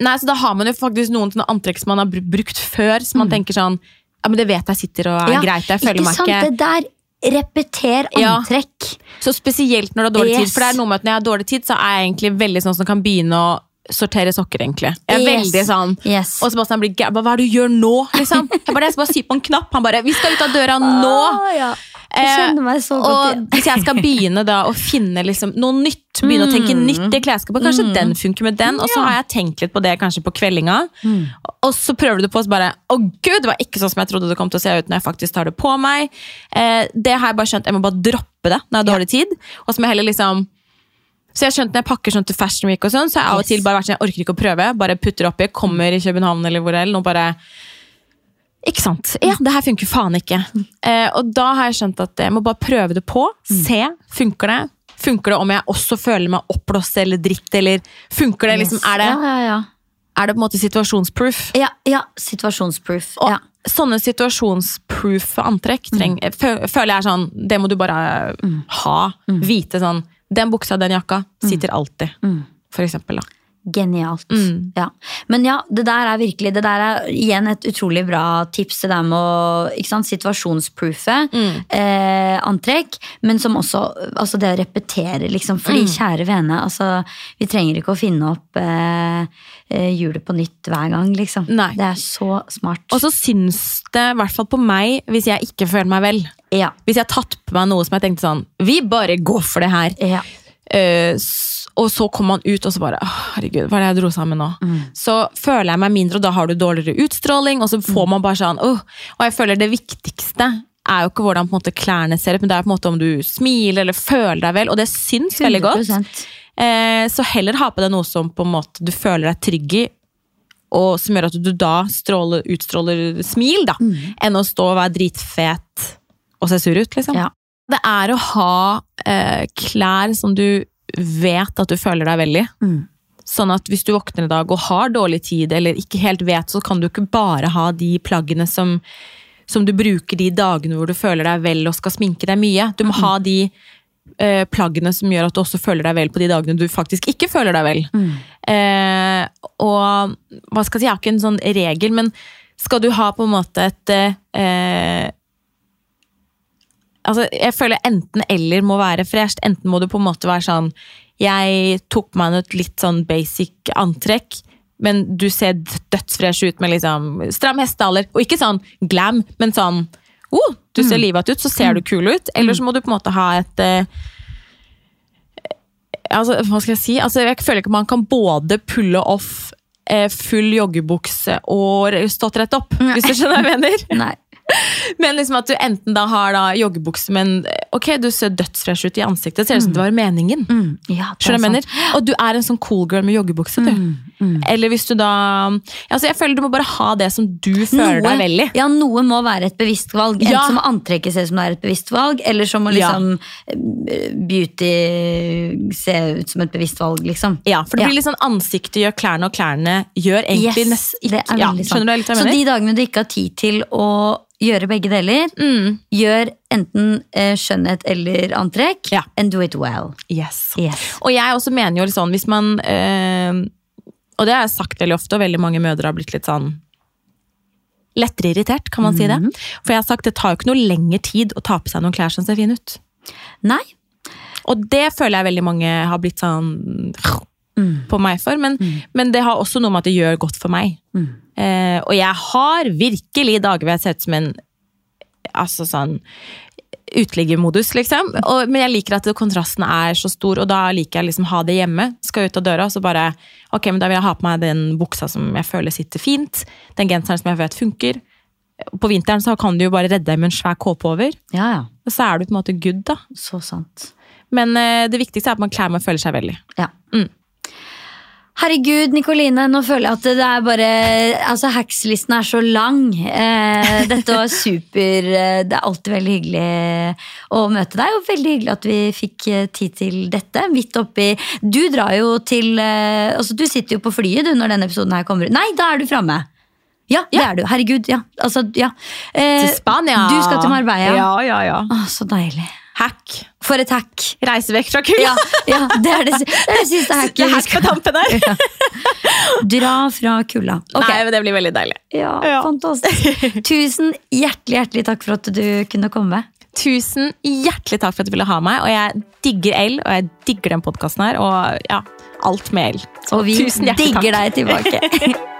nei, så Da har man jo faktisk noen sånne antrekk som man har brukt før, som man tenker sånn Ja, men det vet jeg sitter og er Mm. Ja, greit. Jeg føler ikke meg sant? ikke Det der repeter Ja. antrekk. Så spesielt når du har dårlig tid. For det er noe med at når jeg har dårlig tid, så er jeg egentlig veldig sånn som kan begynne å sortere sokker, egentlig. Jeg er Yes. veldig sånn Yes. Og Sebastian blir gæren. Hva er det du gjør nå? liksom? Jeg bare, jeg skal bare sy på en knapp. Han bare 'Vi skal ut av døra nå'! Ah, ja. Jeg Eh, meg så godt Og hvis jeg skal begynne da å finne liksom noe nytt, begynne å tenke Mm. nytt i klesskapet, kanskje den funker med den, og så har jeg tenkt litt på det kanskje på kveldinga, Mm. og så prøver du det på, og så bare å gud, det var ikke sånn som jeg trodde det kom til å se ut når jeg faktisk tar det på meg. Eh, det har jeg bare skjønt, jeg må bare droppe det når jeg har dårlig tid, og så må jeg heller liksom så jeg har skjønt Når jeg pakker sånn til Fashion Week, og sånn, så har jeg av og til bare vært sånn, jeg orker ikke å prøve. Bare putter oppi, kommer i København eller hvor eller, er, og bare ikke sant? Ja, det her funker faen ikke. Eh, og da har jeg skjønt at jeg må bare prøve det på. Se. Funker det? Funker det om jeg også føler meg oppblåst eller dritt? Eller funker det liksom, er det, Ja, ja, ja. er det på en måte situasjonsproof? Ja, ja, situasjonsproof. Og Ja. sånne situasjonsproof antrekk treng, mm. føler jeg er sånn Det må du bare ha. Vite sånn Den buksa, den jakka sitter alltid. For eksempel, da. Genialt. Mm. Ja. Men ja, det der er virkelig Det der er igjen et utrolig bra tips. Det der med å ikke sant, situasjonsproofe Mm. eh, antrekk, men som også altså det å repetere, liksom. Fordi Mm. kjære vene, altså, vi trenger ikke å finne opp eh, eh, hjulet på nytt hver gang, liksom. Nei. Det er så smart. Og så syns det, i hvert fall på meg, hvis jeg ikke føler meg vel ja. Hvis jeg har tatt på meg noe som jeg tenkte sånn Vi bare går for det her. Ja. Uh, og så kommer man ut og så bare «Åh, Herregud, hva er det jeg dro sammen nå? Mm. Så føler jeg meg mindre, og da har du dårligere utstråling. Og så får man bare sånn «Åh». Og jeg føler det viktigste er jo ikke hvordan måte, klærne ser ut, men det er på en måte om du smiler eller føler deg vel. Og det syns veldig godt. 100%. Eh, så heller ha på deg noe som på en måte du føler deg trygg i, og som gjør at du da stråler, utstråler smil, da, Mm. enn å stå og være dritfet og se sur ut, liksom. Ja. Det er å ha eh, klær som du vet at du føler deg vel i. Mm. Sånn at hvis du våkner i dag og har dårlig tid, eller ikke helt vet, så kan du ikke bare ha de plaggene som, som du bruker de dagene hvor du føler deg vel og skal sminke deg mye. Du må ha de eh, plaggene som gjør at du også føler deg vel på de dagene du faktisk ikke føler deg vel. Eh, og hva skal jeg si, jeg har ikke en sånn regel, men skal du ha på en måte et eh, altså, Jeg føler enten eller må være fresht. Enten må du på en måte være sånn Jeg tok på meg et litt sånn basic antrekk, men du ser dødsfresh ut med liksom stram hestehaler. Og ikke sånn glam, men sånn oh, du ser livet ut, så ser du kul ut. Eller så må du på en måte ha et uh, altså, Hva skal jeg si? Altså, jeg føler ikke man kan både pulle off eh, full joggebukse og stått rett opp, hvis du skjønner hva jeg mener. Nei. Men liksom at du enten da har da joggebukse, men ok, du ser dødsfresh ut i ansiktet. Det ser ut som det var meningen. Mm. Ja, det er mener? Og du er en sånn cool girl med joggebukse, du. Eller hvis du da altså Jeg føler du må bare ha det som du føler deg vel i. Ja, noe må være et bevisst valg. Enten Ja. må antrekket ser ut som det er et bevisst valg, eller som må liksom ja. beauty se ut som et bevisst valg, liksom. Ja, for det blir litt sånn ansiktet gjør klærne, og klærne gjør egentlig Yes, nest, det er ja, veldig sant. Så de dagene du ikke har tid til å gjøre begge deler, Mm. gjør enten eh, skjønnhet eller antrekk, Ja. and do it well. Yes. Yes. Og jeg også mener jo litt sånn, hvis man eh, Og det har jeg sagt veldig ofte, og veldig mange mødre har blitt litt sånn lettere irritert, kan man si det. For jeg har sagt det tar jo ikke noe lengre tid å ta på seg noen klær som ser fine ut. Nei. Og det føler jeg veldig mange har blitt sånn Mm. på meg for, men, men det har også noe med at det gjør godt for meg. Mm. Eh, og jeg har virkelig dager hvor jeg ser ut som en altså sånn uteliggermodus, liksom. Og, men jeg liker at kontrasten er så stor, og da liker jeg liksom ha det hjemme. Skal ut av døra, så bare Ok, men da vil jeg ha på meg den buksa som jeg føler sitter fint. Den genseren som jeg vet funker. På vinteren så kan du jo bare redde deg med en svær kåpe over. Ja, ja. Og så er du på en måte good, da. Så sant. Men eh, det viktigste er at man klær man føler seg vel i. Ja. Mm. Herregud, Nikoline, nå føler jeg at det er bare Altså, Hacks-listen er så lang. Eh, dette var super. eh, Det er alltid veldig hyggelig å møte deg, og veldig hyggelig at vi fikk eh, tid til dette. Midt oppi Du drar jo til eh, Altså, du sitter jo på flyet du når denne episoden her kommer ut. Nei, da er du framme! Ja, det er du. Herregud, ja. Altså, ja. Eh, Til Spania! Du skal til Marbella. Ja, ja, ja. Å, så deilig. Hack. For et hack. Reise vekk fra kulda. Ja, ja det, er det, det er det siste hacket. Det hack på tampen her. Dra fra kulda. Okay. Nei, men det blir veldig deilig. Ja, Ja. fantastisk. Tusen hjertelig, hjertelig takk for at du kunne komme. Tusen hjertelig takk for at du ville ha meg. Og jeg digger L, og jeg digger den podkasten her. Og ja, alt med L. Så og vi digger deg tilbake.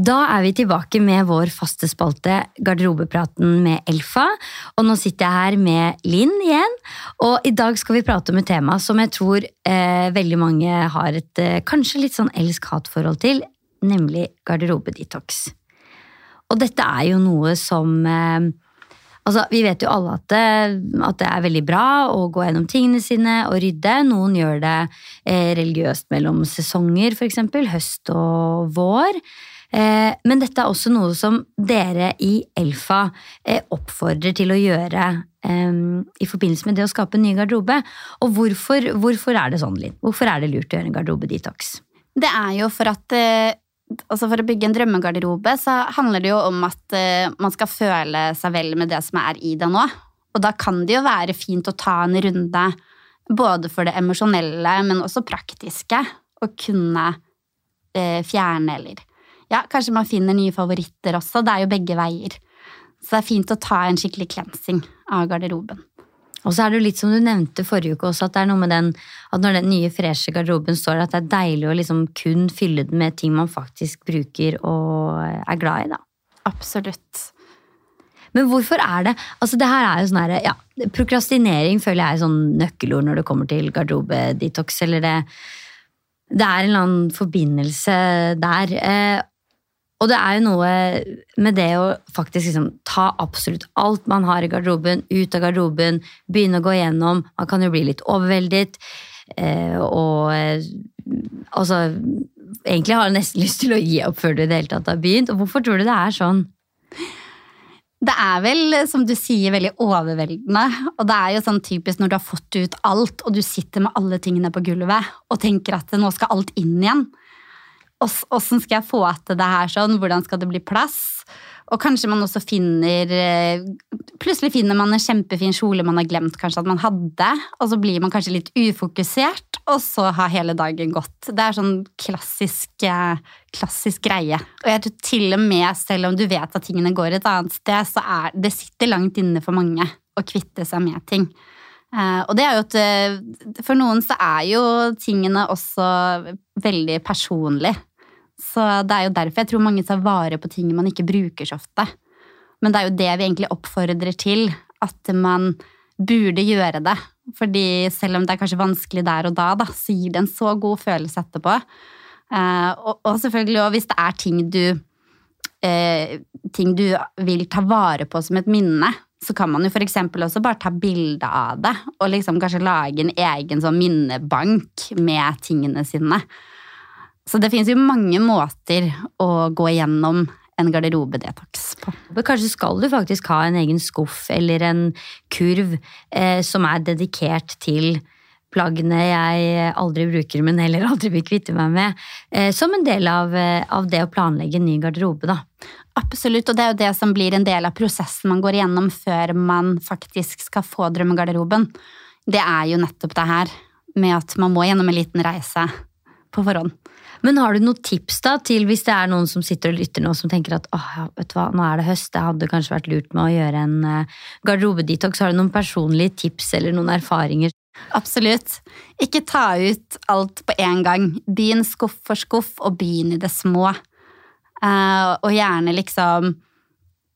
Da er vi tilbake med vår faste spalte Garderobepraten med Elfa. Og nå sitter jeg her med Linn igjen. Og i dag skal vi prate om et tema som jeg tror eh, veldig mange har et eh, kanskje litt sånn elsk-hat-forhold til, nemlig garderobedetox. Og dette er jo noe som eh, Altså, Vi vet jo alle at det, at det, er veldig bra å gå gjennom tingene sine og rydde. Noen gjør det eh, religiøst mellom sesonger, f.eks. Høst og vår. Eh, men dette er også noe som dere i Elfa eh, oppfordrer til å gjøre eh, i forbindelse med det å skape en ny garderobe. Og hvorfor, hvorfor er det sånn, Linn? Hvorfor er det lurt å gjøre en garderobedetox? Det er jo for at altså For å bygge en drømmegarderobe så handler det jo om at man skal føle seg vel med det som er i det nå. Og da kan det jo være fint å ta en runde både for det emosjonelle, men også praktiske. Å kunne fjerne eller ja, kanskje man finner nye favoritter også. Det er jo begge veier. Så det er fint å ta en skikkelig cleansing av garderoben. Og så er det jo litt som du nevnte forrige uke også, at det er noe med den at når den nye, freshe garderoben står at det er deilig å liksom kun fylle den med ting man faktisk bruker og er glad i, da. Absolutt. Men hvorfor er det altså det her er jo sånn her, ja, Prokrastinering føler jeg er sånn nøkkelord når det kommer til garderobedetox. eller det, det er en eller annen forbindelse der. Og det er jo noe med det å faktisk liksom ta absolutt alt man har i garderoben, ut av garderoben, begynne å gå igjennom. Man kan jo bli litt overveldet. Eh, og eh, altså Egentlig har jeg nesten lyst til å gi opp før du i det hele tatt har begynt. Og hvorfor tror du det er sånn? Det er vel, som du sier, veldig overveldende. Og det er jo sånn typisk når du har fått ut alt, og du sitter med alle tingene på gulvet og tenker at nå skal alt inn igjen. Åssen skal jeg få til det her sånn? Hvordan skal det bli plass? Og kanskje man også finner eh, Plutselig finner man en kjempefin kjole man har glemt kanskje at man hadde, og så blir man kanskje litt ufokusert, og så har hele dagen gått. Det er sånn klassisk, eh, klassisk greie. Og jeg tror til og med, selv om du vet at tingene går et annet sted, så er det sitter langt inne for mange å kvitte seg med ting. Uh, og det er jo at For noen så er jo tingene også veldig personlige. Så det er jo derfor jeg tror mange tar vare på ting man ikke bruker så ofte. Men det er jo det vi egentlig oppfordrer til, at man burde gjøre det. Fordi selv om det er kanskje vanskelig der og da, da så gir det en så god følelse etterpå. Uh, og, selvfølgelig òg hvis det er ting du uh, ting du vil ta vare på som et minne, så kan man jo f.eks. også bare ta bilde av det, og liksom kanskje lage en egen sånn minnebank med tingene sine. Så det finnes jo mange måter å gå igjennom en garderobedetox på. Kanskje skal du faktisk ha en egen skuff eller en kurv eh, som er dedikert til plaggene jeg aldri bruker, men heller aldri vil kvitte meg med. Eh, som en del av, eh, av, det å planlegge en ny garderobe, da. Absolutt, og det er jo det som blir en del av prosessen man går igjennom før man faktisk skal få drømmegarderoben. Det er jo nettopp det her med at man må gjennom en liten reise på forhånd. Men har du noen tips da til hvis det er noen som sitter og lytter nå som tenker at åh, vet du hva, nå er det høst, det hadde kanskje vært lurt med å gjøre en uh, garderobedetox. Har du noen personlige tips eller noen erfaringer? Absolutt. Ikke ta ut alt på en gang. Begynn skuff for skuff, og begynn i det små. Uh, og gjerne liksom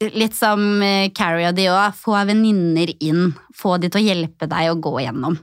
Litt som uh, Carrie og de òg, få venninner inn. Få de til å hjelpe deg å gå gjennom.